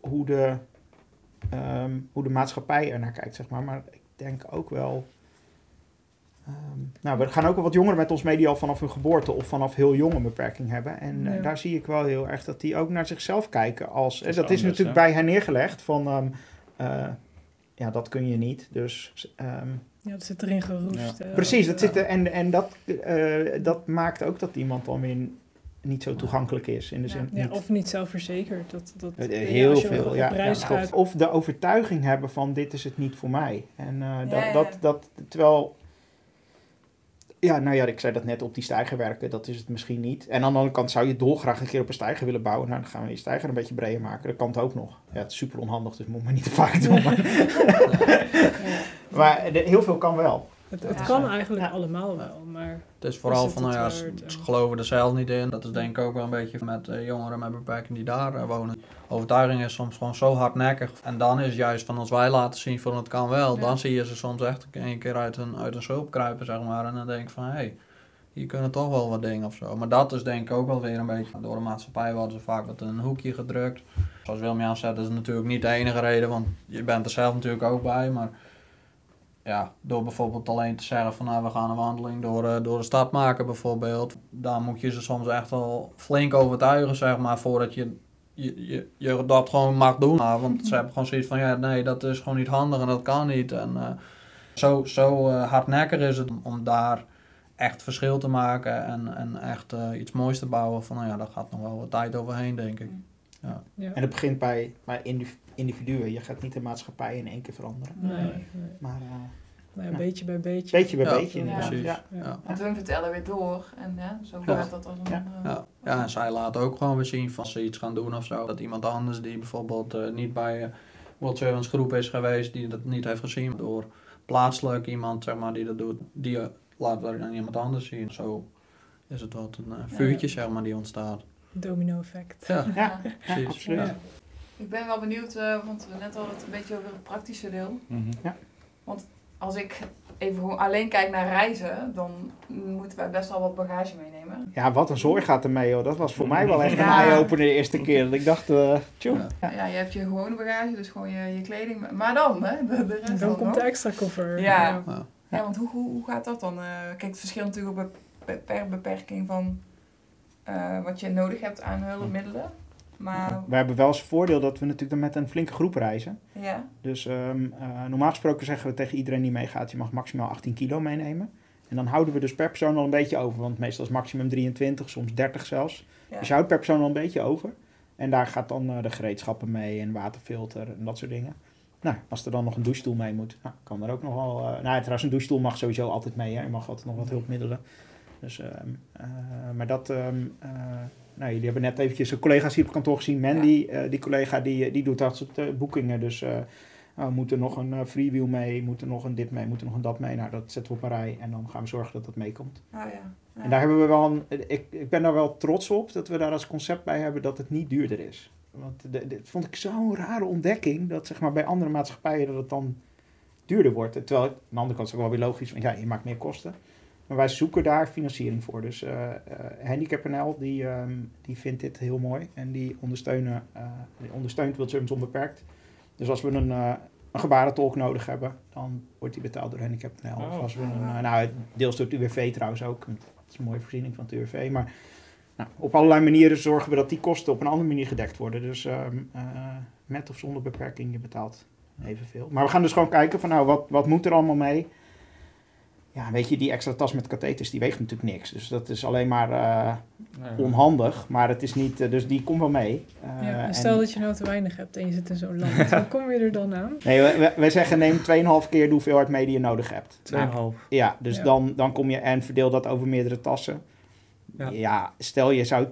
Speaker 5: hoe de, ehm, hoe de maatschappij er naar kijkt, zeg maar. Maar ik denk ook wel... ehm, nou, we gaan ook wel wat jongeren met ons mee die al vanaf hun geboorte of vanaf heel jong een beperking hebben. En eh, daar zie ik wel heel erg dat die ook naar zichzelf kijken. Als,
Speaker 1: Dat is
Speaker 5: dat is natuurlijk
Speaker 1: hè?
Speaker 5: bij hen neergelegd van... ehm, eh, ja, dat kun je niet. Dus ehm,
Speaker 4: ja, dat zit erin geroest.
Speaker 1: Ja.
Speaker 4: eh,
Speaker 5: precies, dat zit er, en, en dat, eh, dat maakt ook dat iemand dan weer niet zo toegankelijk is. In de
Speaker 2: Ja.
Speaker 5: zin
Speaker 4: Ja,
Speaker 5: niet-
Speaker 4: of niet zelfverzekerd. Dat, dat,
Speaker 5: Eh,
Speaker 4: ja,
Speaker 5: Heel
Speaker 4: als je
Speaker 5: veel,
Speaker 4: op
Speaker 5: ja.
Speaker 4: reis
Speaker 5: ja.
Speaker 4: gaat,
Speaker 5: Of, of de overtuiging hebben van dit is het niet voor mij. En eh, dat,
Speaker 2: ja.
Speaker 5: Dat, dat, terwijl, ja, nou ja, ik zei dat net op die stijger werken, dat is het misschien niet. En aan de andere kant zou je dolgraag een keer op een stijger willen bouwen. Nou, dan gaan we die stijger een beetje breder maken. Dat kan het ook nog. Ja, het is super onhandig, dus moet maar niet te vaak doen. Maar, [LAUGHS]
Speaker 4: ja,
Speaker 5: maar de- heel veel kan wel.
Speaker 4: Het, het
Speaker 2: Ja.
Speaker 4: kan eigenlijk
Speaker 5: Ja.
Speaker 4: allemaal wel, maar
Speaker 6: Het is vooral
Speaker 4: Is het
Speaker 6: van, nou ja, ze, geloven er zelf niet in. Dat is denk ik ook wel een beetje met eh, jongeren met beperking die daar eh, wonen. Overtuiging is soms gewoon zo hardnekkig. En dan is juist van als wij laten zien van het kan wel,
Speaker 2: Ja.
Speaker 6: dan zie je ze soms echt een keer uit een, uit een schulp kruipen, zeg maar. En dan denk ik van, hé, hey, hier kunnen toch wel wat dingen of zo. Maar dat is denk ik ook wel weer een beetje, door de maatschappij worden ze vaak wat in een hoekje gedrukt. Zoals Wilmian zegt, dat is natuurlijk niet de enige reden, want je bent er zelf natuurlijk ook bij. Maar ja, door bijvoorbeeld alleen te zeggen van nou we gaan een wandeling door, eh, door de stad maken bijvoorbeeld. Daar moet je ze soms echt wel flink overtuigen zeg maar voordat je, je, je, je dat gewoon mag doen. Want ze hebben gewoon zoiets van ja nee dat is gewoon niet handig en dat kan niet. En eh, zo, zo eh, hardnekkig is het om daar echt verschil te maken en, en echt iets moois te bouwen. Van nou ja daar gaat nog wel wat tijd overheen denk ik.
Speaker 4: Ja.
Speaker 5: En het begint bij, bij indiv- individuen. Je gaat niet de maatschappij in één keer veranderen.
Speaker 4: Nee, nee.
Speaker 5: Maar eh,
Speaker 4: Nou ja,
Speaker 5: Ja.
Speaker 4: beetje bij beetje.
Speaker 5: beetje bij
Speaker 6: Ja,
Speaker 5: beetje inderdaad.
Speaker 6: precies.
Speaker 5: Ja.
Speaker 6: Ja.
Speaker 2: En toen vertellen we weer door. En ja, zo
Speaker 6: Ja.
Speaker 2: gaat dat als een...
Speaker 5: Ja.
Speaker 2: eh,
Speaker 6: Ja, ja, en zij laten ook gewoon weer zien van als ze iets gaan doen of zo. Dat iemand anders die bijvoorbeeld eh, niet bij eh, World Servants groep is geweest, die dat niet heeft gezien door plaatselijk iemand zeg maar, die dat doet, die laat weer aan iemand anders zien. Zo is het wat een vuurtje zeg maar die ontstaat.
Speaker 4: Domino effect.
Speaker 6: Ja,
Speaker 5: Ja, ja, absoluut.
Speaker 6: Ja.
Speaker 4: Ja.
Speaker 2: Ik ben wel benieuwd, eh, want we net hadden het een beetje over het praktische deel.
Speaker 1: Mhm.
Speaker 2: Als ik even gewoon alleen kijk naar reizen, dan moeten wij best wel wat bagage meenemen.
Speaker 5: Ja, wat een zorg gaat ermee, joh. Dat was voor mij wel echt een
Speaker 2: Ja.
Speaker 5: eye-opener de eerste keer. Dat ik dacht, eh tjoe.
Speaker 6: Ja.
Speaker 5: Ja.
Speaker 2: Ja. je hebt je gewone bagage, dus gewoon je, je kleding. Maar dan, hè? De, de rest
Speaker 4: En
Speaker 2: dan
Speaker 4: dan komt
Speaker 2: nog.
Speaker 4: de extra koffer.
Speaker 2: Ja.
Speaker 6: Ja.
Speaker 2: Ja, want hoe, hoe, hoe gaat dat dan? Eh, kijk, het verschilt natuurlijk ook per beperking van eh, wat je nodig hebt aan hulpmiddelen. Maar
Speaker 5: We hebben wel eens voordeel dat we natuurlijk dan met een flinke groep reizen.
Speaker 2: ja,
Speaker 5: Dus ehm, eh, normaal gesproken zeggen we tegen iedereen die meegaat, je mag maximaal 18 kilo meenemen. En dan houden we dus per persoon al een beetje over, want meestal is maximum 23, soms 30 zelfs.
Speaker 2: ja.
Speaker 5: Dus je houdt per persoon al een beetje over. En daar gaat dan eh, de gereedschappen mee en waterfilter en dat soort dingen. Nou, als er dan nog een douchestoel mee moet, nou, kan er ook nog wel... nou, trouwens, een douchestoel mag sowieso altijd mee. Hè. Je mag altijd nog wat hulpmiddelen. Dus, ehm, eh, maar dat... ehm, eh, nou, jullie hebben net eventjes een collega's hier op kantoor gezien. Mandy, eh, die collega, die, die doet dat soort boekingen. Dus we moeten nog een freewheel mee, moeten nog een dit mee, moeten nog een dat mee. Nou, dat zetten we op een rij en dan gaan we zorgen dat dat meekomt.
Speaker 2: Oh, ja. Ja.
Speaker 5: En daar hebben we wel een, ik, ik ben daar wel trots op dat we daar als concept bij hebben dat het niet duurder is. Want dit vond ik zo'n rare ontdekking dat zeg maar bij andere maatschappijen dat het dan duurder wordt. Terwijl aan de andere kant is het ook wel weer logisch, want ja, je maakt meer kosten. Maar wij zoeken daar financiering voor. Dus eh eh, Handicap.nl die, ehm, die vindt dit heel mooi en die, ondersteunen, eh, die ondersteunt Wild Service Onbeperkt. Dus als we een, een gebarentolk nodig hebben, dan wordt die betaald door Handicap.nl.
Speaker 1: Oh.
Speaker 5: Of als we een, nou, deels door het UWV trouwens ook. Dat is een mooie voorziening van het UWV. Maar nou, op allerlei manieren zorgen we dat die kosten op een andere manier gedekt worden. Dus ehm, eh, met of zonder beperking, je betaalt evenveel. Maar we gaan dus gewoon kijken van nou, wat, wat moet er allemaal mee? Ja, weet je, die extra tas met katheters, die weegt natuurlijk niks. Dus dat is alleen maar eh, onhandig. Maar het is niet, eh, dus die komt wel mee. Eh,
Speaker 4: Ja, en
Speaker 5: en-
Speaker 4: stel dat je nou te weinig hebt en je zit in zo'n land. [LAUGHS] Hoe kom je er dan aan?
Speaker 5: Nee, wij- zeggen neem 2,5 keer de hoeveelheid mee die je nodig hebt. Nou,
Speaker 1: 2,5.
Speaker 5: ja, dus
Speaker 4: Ja.
Speaker 5: Dan, dan kom je en verdeel dat over meerdere tassen.
Speaker 1: Ja.
Speaker 5: ja. stel je zou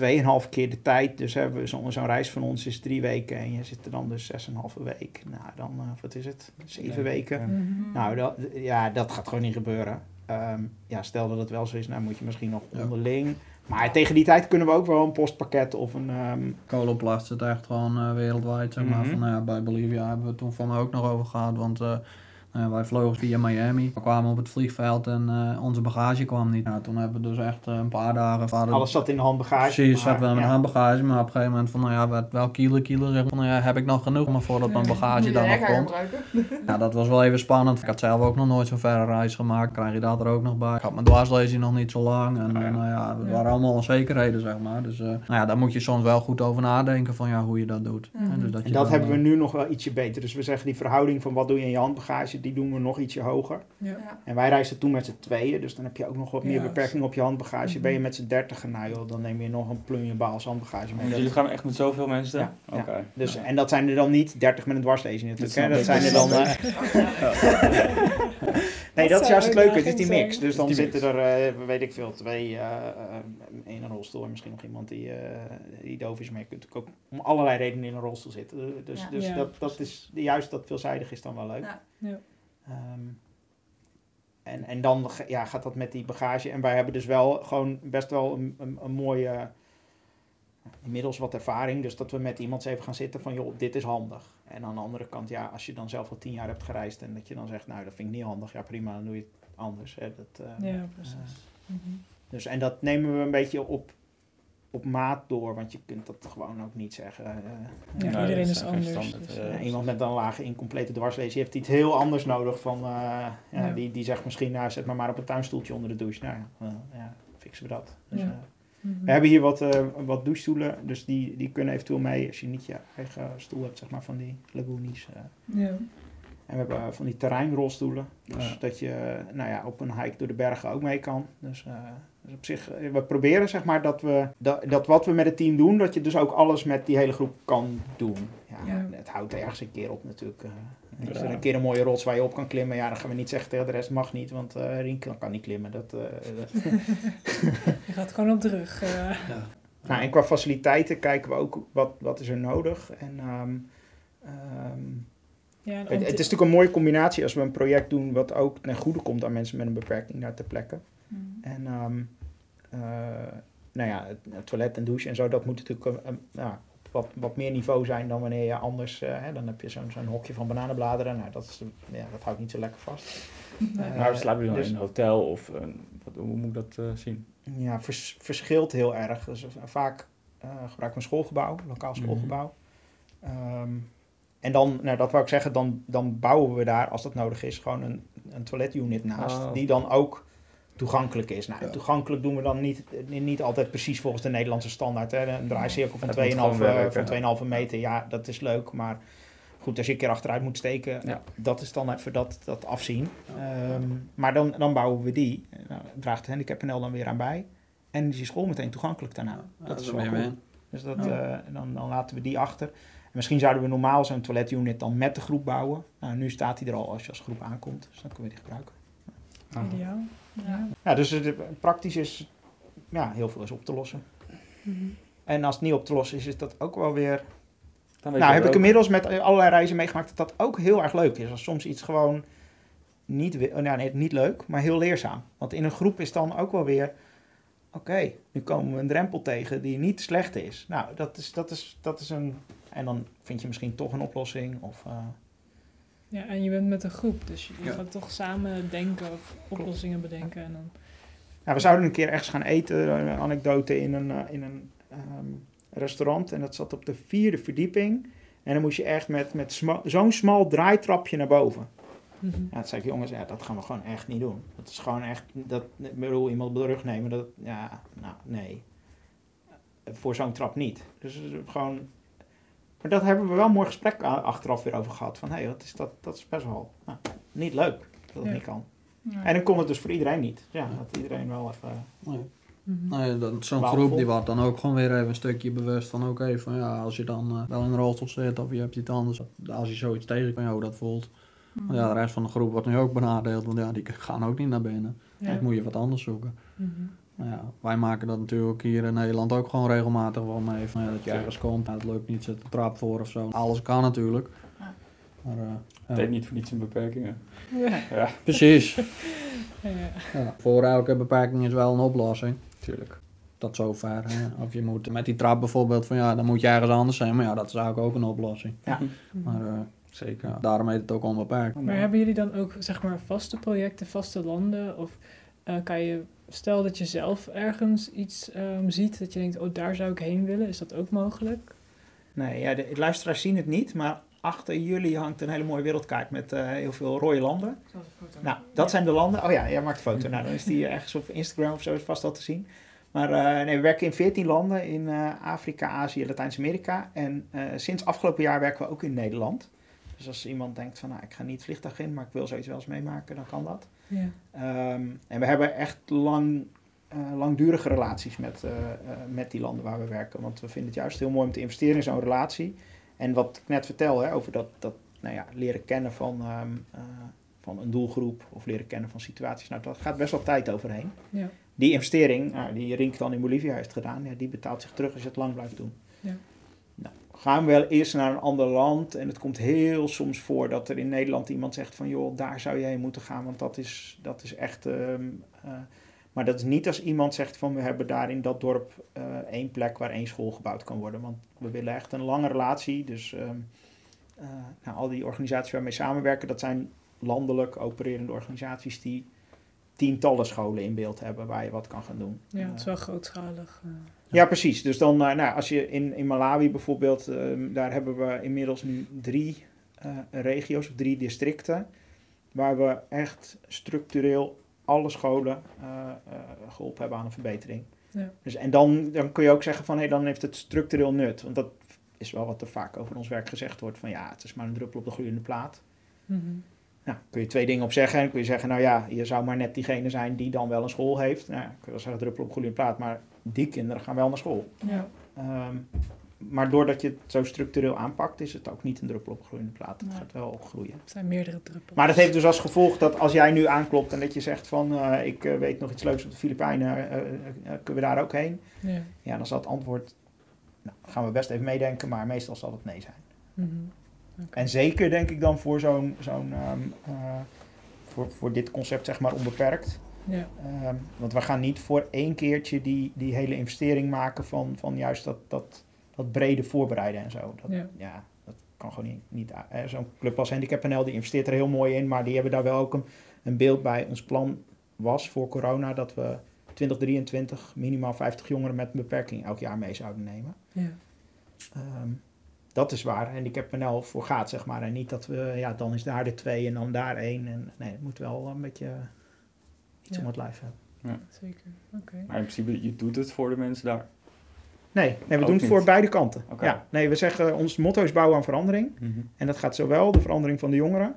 Speaker 5: 2,5 keer de tijd, dus hebben we zo'n zo'n reis van ons is drie weken en je zit er dan dus 6,5 week. Nou, dan, eh, wat is het? Zeven
Speaker 1: Ja.
Speaker 5: weken.
Speaker 1: Ja.
Speaker 4: Mhm.
Speaker 5: Nou, dat, ja, dat gaat gewoon niet gebeuren. Ehm, ja, stel dat het wel zo is, nou moet je misschien nog
Speaker 6: Ja.
Speaker 5: onderling. Maar tegen die tijd kunnen we ook wel een postpakket of een... ehm,
Speaker 6: Coloplast zit echt gewoon eh, wereldwijd, zeg maar.
Speaker 5: Mhm.
Speaker 6: Van, nou ja, bij Bolivia hebben we het toen van mij ook nog over gehad, want eh, ja, wij vlogen via Miami. We kwamen op het vliegveld en eh, onze bagage kwam niet. Nou, toen hebben we dus echt eh, een paar dagen... hadden-
Speaker 5: alles zat in de handbagage.
Speaker 6: Precies, zaten we met
Speaker 5: ja.
Speaker 6: handbagage, maar op een gegeven moment van, nou ja, werd wel kilo, kilo, zeg maar, nou ja, heb ik nog genoeg, maar voordat mijn bagage
Speaker 2: de
Speaker 6: nog komt.
Speaker 2: gebruiken. [LAUGHS]
Speaker 6: Ja, dat was wel even spannend. Ik had zelf ook nog nooit zo'n verre reis gemaakt. Krijg je dat er ook nog bij. Ik had mijn dwarslezing nog niet zo lang. En
Speaker 1: ja.
Speaker 6: eh, nou ja, dat waren allemaal onzekerheden, zeg maar. Dus eh, nou ja, daar moet je soms wel goed over nadenken van ja, hoe je dat doet.
Speaker 2: Mhm.
Speaker 6: En, dus dat
Speaker 5: En dat
Speaker 6: dan,
Speaker 5: hebben we
Speaker 6: eh,
Speaker 5: nu nog wel ietsje beter. Dus we zeggen die verhouding van wat doe je in je handbagage, die doen we nog ietsje hoger.
Speaker 4: Ja.
Speaker 5: En wij reisden toen met z'n tweeën, dus dan heb je ook nog wat meer
Speaker 4: Ja,
Speaker 5: beperking op je handbagage.
Speaker 4: Mhm.
Speaker 5: Ben je met z'n dertigen, nou joh, dan neem je nog een plunje baals handbagage mee.
Speaker 1: Want jullie gaan echt met zoveel mensen?
Speaker 5: Ja, ja.
Speaker 1: Oké.
Speaker 5: Dus,
Speaker 1: Ja.
Speaker 5: en dat zijn er dan niet 30 met een dwarslezing natuurlijk.
Speaker 1: Dat
Speaker 5: hè. Dat zijn er dan. Eh, [LAUGHS] nee, dat is juist het leuke. Het is die
Speaker 4: zijn.
Speaker 5: mix. Dus dan zitten er, eh, weet ik veel, twee eh in een rolstoel en misschien nog iemand die, eh, die doof is. Maar je kunt natuurlijk ook om allerlei redenen in een rolstoel zitten. Dus,
Speaker 2: Ja.
Speaker 5: dus
Speaker 4: Ja,
Speaker 5: dat, dat is juist dat veelzijdig is dan wel leuk.
Speaker 2: Ja.
Speaker 5: Ehm, en, en dan ja, gaat dat met die bagage. En wij hebben dus wel gewoon best wel een, een, een mooie, inmiddels wat ervaring. Dus dat we met iemand eens even gaan zitten van, joh, dit is handig. En aan de andere kant, ja, als je dan zelf al tien jaar hebt gereisd en dat je dan zegt, nou, dat vind ik niet handig. Ja, prima, dan doe je het anders. Hè. Dat, eh,
Speaker 4: Ja, precies. Mhm.
Speaker 5: dus, en dat nemen we een beetje op, op maat door, want je kunt dat gewoon ook niet zeggen. eh,
Speaker 4: Ja,
Speaker 1: Nee,
Speaker 4: iedereen is anders.
Speaker 1: standaard,
Speaker 4: dus,
Speaker 1: eh,
Speaker 5: ja, iemand met een lage incomplete dwarslezing die heeft iets heel anders nodig. Van, eh, ja,
Speaker 4: Ja.
Speaker 5: Die, die zegt misschien, nou, zet maar maar op een tuinstoeltje onder de douche. Nou ja, ja fixen we dat. Dus,
Speaker 4: Ja.
Speaker 5: eh,
Speaker 4: Mhm.
Speaker 5: we hebben hier wat, eh, wat douchestoelen, dus die, die kunnen eventueel mee als je niet je eigen stoel hebt, zeg maar, van die lagoonies. eh.
Speaker 4: Ja.
Speaker 5: En we hebben van die terreinrolstoelen, dus
Speaker 1: Ja.
Speaker 5: dat je nou ja, op een hike door de bergen ook mee kan. Dus, eh, dus op zich, eh, we proberen zeg maar dat we, dat, dat wat we met het team doen, dat je dus ook alles met die hele groep kan doen. Ja,
Speaker 4: Ja.
Speaker 5: Het houdt ergens een keer op natuurlijk. eh. Is
Speaker 1: Ja.
Speaker 5: er een keer een mooie rots waar je op kan klimmen, ja, dan gaan we niet zeggen tegen de rest mag niet, want eh Rien kan niet klimmen. Dat, eh, [LAUGHS] dat-
Speaker 4: Je gaat gewoon op de rug. eh.
Speaker 5: Nou, en qua faciliteiten kijken we ook wat, wat is er nodig. En ehm, ehm,
Speaker 4: ja, en
Speaker 5: het, het is natuurlijk een mooie combinatie als we een project doen wat ook ten goede komt aan mensen met een beperking daar ter plekke. En ehm, eh, nou ja, het, het toilet en douche en zo, dat moet natuurlijk een, een- ja, op wat, wat meer niveau zijn dan wanneer je anders, eh, hè, dan heb je zo'n zo'n hokje van bananenbladeren. Nou, dat, is, ja, dat houdt niet zo lekker vast.
Speaker 1: Maar slapen jullie dan
Speaker 5: dus-
Speaker 1: in een hotel of eh, wat, hoe moet ik dat eh, zien?
Speaker 5: Ja, vers- verschilt heel erg. Dus vaak eh gebruiken we een schoolgebouw, lokaal
Speaker 1: Mhm.
Speaker 5: schoolgebouw. Ehm, en dan, nou, dat wou ik zeggen, dan, dan bouwen we daar, als dat nodig is, gewoon een, een toiletunit naast.
Speaker 1: Oh.
Speaker 5: Die dan ook toegankelijk is. Nou,
Speaker 6: Ja.
Speaker 5: toegankelijk doen we dan niet, niet altijd precies volgens de Nederlandse standaard. Hè. Een draaicirkel van
Speaker 1: Het moet
Speaker 5: 2,5
Speaker 1: gewoon
Speaker 5: eh,
Speaker 1: werken.
Speaker 5: van 2,5 meter, ja, dat is leuk. Maar goed, als je een keer achteruit moet steken,
Speaker 1: Ja.
Speaker 5: dat is dan even dat, dat afzien. Ehm, maar dan, dan bouwen we die. Nou, draagt de handicap-NL dan weer aan bij. En is je school meteen toegankelijk daarna.
Speaker 6: Ja,
Speaker 5: dat is wel goed. Dus dat,
Speaker 4: Ja.
Speaker 5: eh, dan, dan laten we die achter. En misschien zouden we normaal zo'n toiletunit dan met de groep bouwen. Nou, nu staat die er al als je als groep aankomt. Dus dan kunnen we die gebruiken.
Speaker 4: Ideaal.
Speaker 2: Ja.
Speaker 5: Ja, dus het, praktisch is ja, heel veel is op te lossen.
Speaker 4: Mhm.
Speaker 5: En als het niet op te lossen is, is dat ook wel weer...
Speaker 1: Dan weet
Speaker 5: Nou, heb ik inmiddels met allerlei reizen meegemaakt dat dat ook heel erg leuk is. Als soms iets gewoon niet, nou, nee, niet leuk, maar heel leerzaam. Want in een groep is dan ook wel weer... Oké, nu komen we een drempel tegen die niet slecht is. Nou, dat is, dat is, dat is een... En dan vind je misschien toch een oplossing. Of, eh,
Speaker 4: Ja, en je bent met een groep, dus je
Speaker 6: Ja.
Speaker 4: gaat toch samen denken of oplossingen bedenken. En dan,
Speaker 5: Nou, we zouden een keer ergens gaan eten, een anekdote in een, eh, in een ehm, restaurant. En dat zat op de vierde verdieping. En dan moest je echt met, met sma- zo'n smal draaitrapje naar boven.
Speaker 4: Mhm.
Speaker 5: Ja, toen zei ik, jongens, ja, dat gaan we gewoon echt niet doen. Dat is gewoon echt, dat, ik bedoel, iemand op de rug nemen, dat, ja, nou, nee. Voor zo'n trap niet. Dus eh, gewoon, maar dat hebben we wel een mooi gesprek achteraf weer over gehad. Van, hé, hey, wat is dat, dat is best wel nou, niet leuk dat het
Speaker 4: Ja.
Speaker 5: niet kan.
Speaker 2: Ja.
Speaker 5: En dan kon het dus voor iedereen niet. Ja, dat iedereen wel even...
Speaker 6: Nee.
Speaker 4: Mhm.
Speaker 6: Nee, dat- zo'n groep die wordt dan ook gewoon weer even een stukje bewust van oké, van ja, als je dan eh, wel in een rolstoel zit of je hebt iets anders, als je zoiets tegenkomt, hoe dat voelt. Maar ja, de rest van de groep wordt nu ook benadeeld, want ja, die gaan ook niet naar binnen.
Speaker 4: Ja.
Speaker 6: Dan moet je wat anders zoeken.
Speaker 4: Mhm.
Speaker 6: Ja, wij maken dat natuurlijk hier in Nederland ook gewoon regelmatig wel mee. Van, ja, dat je ergens komt, nou, het lukt niet, zet een trap voor of zo. Alles kan natuurlijk.
Speaker 2: Ja.
Speaker 6: Maar, eh,
Speaker 1: Het heeft niet voor niets een beperkingen.
Speaker 4: Ja.
Speaker 1: Ja,
Speaker 6: precies. [LAUGHS]
Speaker 4: Ja.
Speaker 6: Ja. Voor elke beperking is wel een oplossing.
Speaker 1: tuurlijk.
Speaker 6: Tot zover. Hè. Of je moet met die trap bijvoorbeeld van ja, dan moet je ergens anders zijn. Maar ja, dat is eigenlijk ook een oplossing.
Speaker 5: Ja.
Speaker 6: Maar eh,
Speaker 1: Zeker.
Speaker 6: ja, daarom heet het ook onbeperkt.
Speaker 4: Maar hebben jullie dan ook zeg maar vaste projecten, vaste landen? Of eh, kan je, stel dat je zelf ergens iets ehm, ziet dat je denkt, oh daar zou ik heen willen, is dat ook mogelijk?
Speaker 5: Nee, ja, de luisteraars zien het niet, maar achter jullie hangt een hele mooie wereldkaart met eh, heel veel rode landen.
Speaker 2: Zoals een foto.
Speaker 5: Nou, dat zijn de landen. Oh ja, jij maakt een foto. Nou, dan is die ergens op Instagram of zo is vast al te zien. Maar eh, nee, we werken in 14 landen in eh, Afrika, Azië, Latijns-Amerika. En eh, sinds afgelopen jaar werken we ook in Nederland. Dus als iemand denkt van, nou, ik ga niet het vliegtuig in, maar ik wil zoiets wel eens meemaken, dan kan dat.
Speaker 4: Ja.
Speaker 5: Ehm, en we hebben echt lang, eh, langdurige relaties met, eh, eh, met die landen waar we werken. Want we vinden het juist heel mooi om te investeren in zo'n relatie. En wat ik net vertel hè, over dat, dat nou ja, leren kennen van, ehm, eh, van een doelgroep of leren kennen van situaties. Nou, daar gaat best wel tijd overheen.
Speaker 4: Ja.
Speaker 5: Die investering, nou, die Rink dan in Bolivia heeft gedaan, ja, die betaalt zich terug als je het lang blijft doen. Gaan we wel eerst naar een ander land en het komt heel soms voor dat er in Nederland iemand zegt van joh, daar zou je heen moeten gaan, want dat is, dat is echt... ehm, eh, maar dat is niet als iemand zegt van we hebben daar in dat dorp eh, één plek waar één school gebouwd kan worden. Want we willen echt een lange relatie. Dus ehm, eh, nou, al die organisaties waarmee we samenwerken, dat zijn landelijk opererende organisaties die tientallen scholen in beeld hebben waar je wat kan gaan doen.
Speaker 4: ja, het is wel grootschalig.
Speaker 5: Ja, precies. Dus dan, eh, nou, als je in, in Malawi bijvoorbeeld, ehm, daar hebben we inmiddels nu drie eh, regio's of drie districten, waar we echt structureel alle scholen eh, eh, geholpen hebben aan een verbetering.
Speaker 4: Ja.
Speaker 5: Dus, en dan, dan kun je ook zeggen van, hé, dan heeft het structureel nut. Want dat is wel wat er vaak over ons werk gezegd wordt, van ja, het is maar een druppel op de gloeiende plaat.
Speaker 4: Mhm.
Speaker 5: Nou, kun je twee dingen op zeggen. En kun je zeggen, nou ja, je zou maar net diegene zijn die dan wel een school heeft. Nou, kun je wel zeggen, druppel op de gloeiende plaat, maar die kinderen gaan wel naar school.
Speaker 2: Ja.
Speaker 5: Ehm, maar doordat je het zo structureel aanpakt, is het ook niet een druppel op een gloeiende plaat. Het
Speaker 2: Nee.
Speaker 5: gaat wel groeien.
Speaker 4: Het zijn meerdere druppels.
Speaker 5: Maar dat heeft dus als gevolg dat als jij nu aanklopt en dat je zegt van eh, ik eh, weet nog iets leuks op de Filipijnen, eh, kunnen we daar ook heen?
Speaker 4: Ja.
Speaker 5: Ja, dan zal het antwoord, nou, gaan we best even meedenken, maar meestal zal het nee zijn.
Speaker 4: Mhm.
Speaker 5: En zeker denk ik dan voor zo'n, zo'n ehm, eh, voor, voor dit concept zeg maar onbeperkt.
Speaker 4: Ja.
Speaker 5: Ehm, want we gaan niet voor één keertje die, die hele investering maken van, van juist dat, dat, dat brede voorbereiden en zo. Dat,
Speaker 4: Ja.
Speaker 5: ja. dat kan gewoon niet. niet eh, Zo'n club als Handicap NL die investeert er heel mooi in, maar die hebben daar wel ook een, een beeld bij. Ons plan was voor corona dat we 2023 minimaal 50 jongeren met een beperking elk jaar mee zouden nemen.
Speaker 4: Ja.
Speaker 5: Ehm, dat is waar Handicap NL voor gaat, zeg maar. En niet dat we, ja, dan is daar de twee en dan daar één. En, nee, het moet wel een beetje iets
Speaker 4: Ja.
Speaker 5: om het lijf hebben.
Speaker 4: Zeker. Oké.
Speaker 1: Maar in principe, je doet het voor de mensen daar.
Speaker 5: Nee, nee we
Speaker 1: Ook
Speaker 5: doen het
Speaker 1: niet.
Speaker 5: voor beide kanten.
Speaker 1: Oké.
Speaker 5: Ja, nee, we zeggen, ons motto is bouwen aan verandering. En dat gaat zowel de verandering van de jongeren,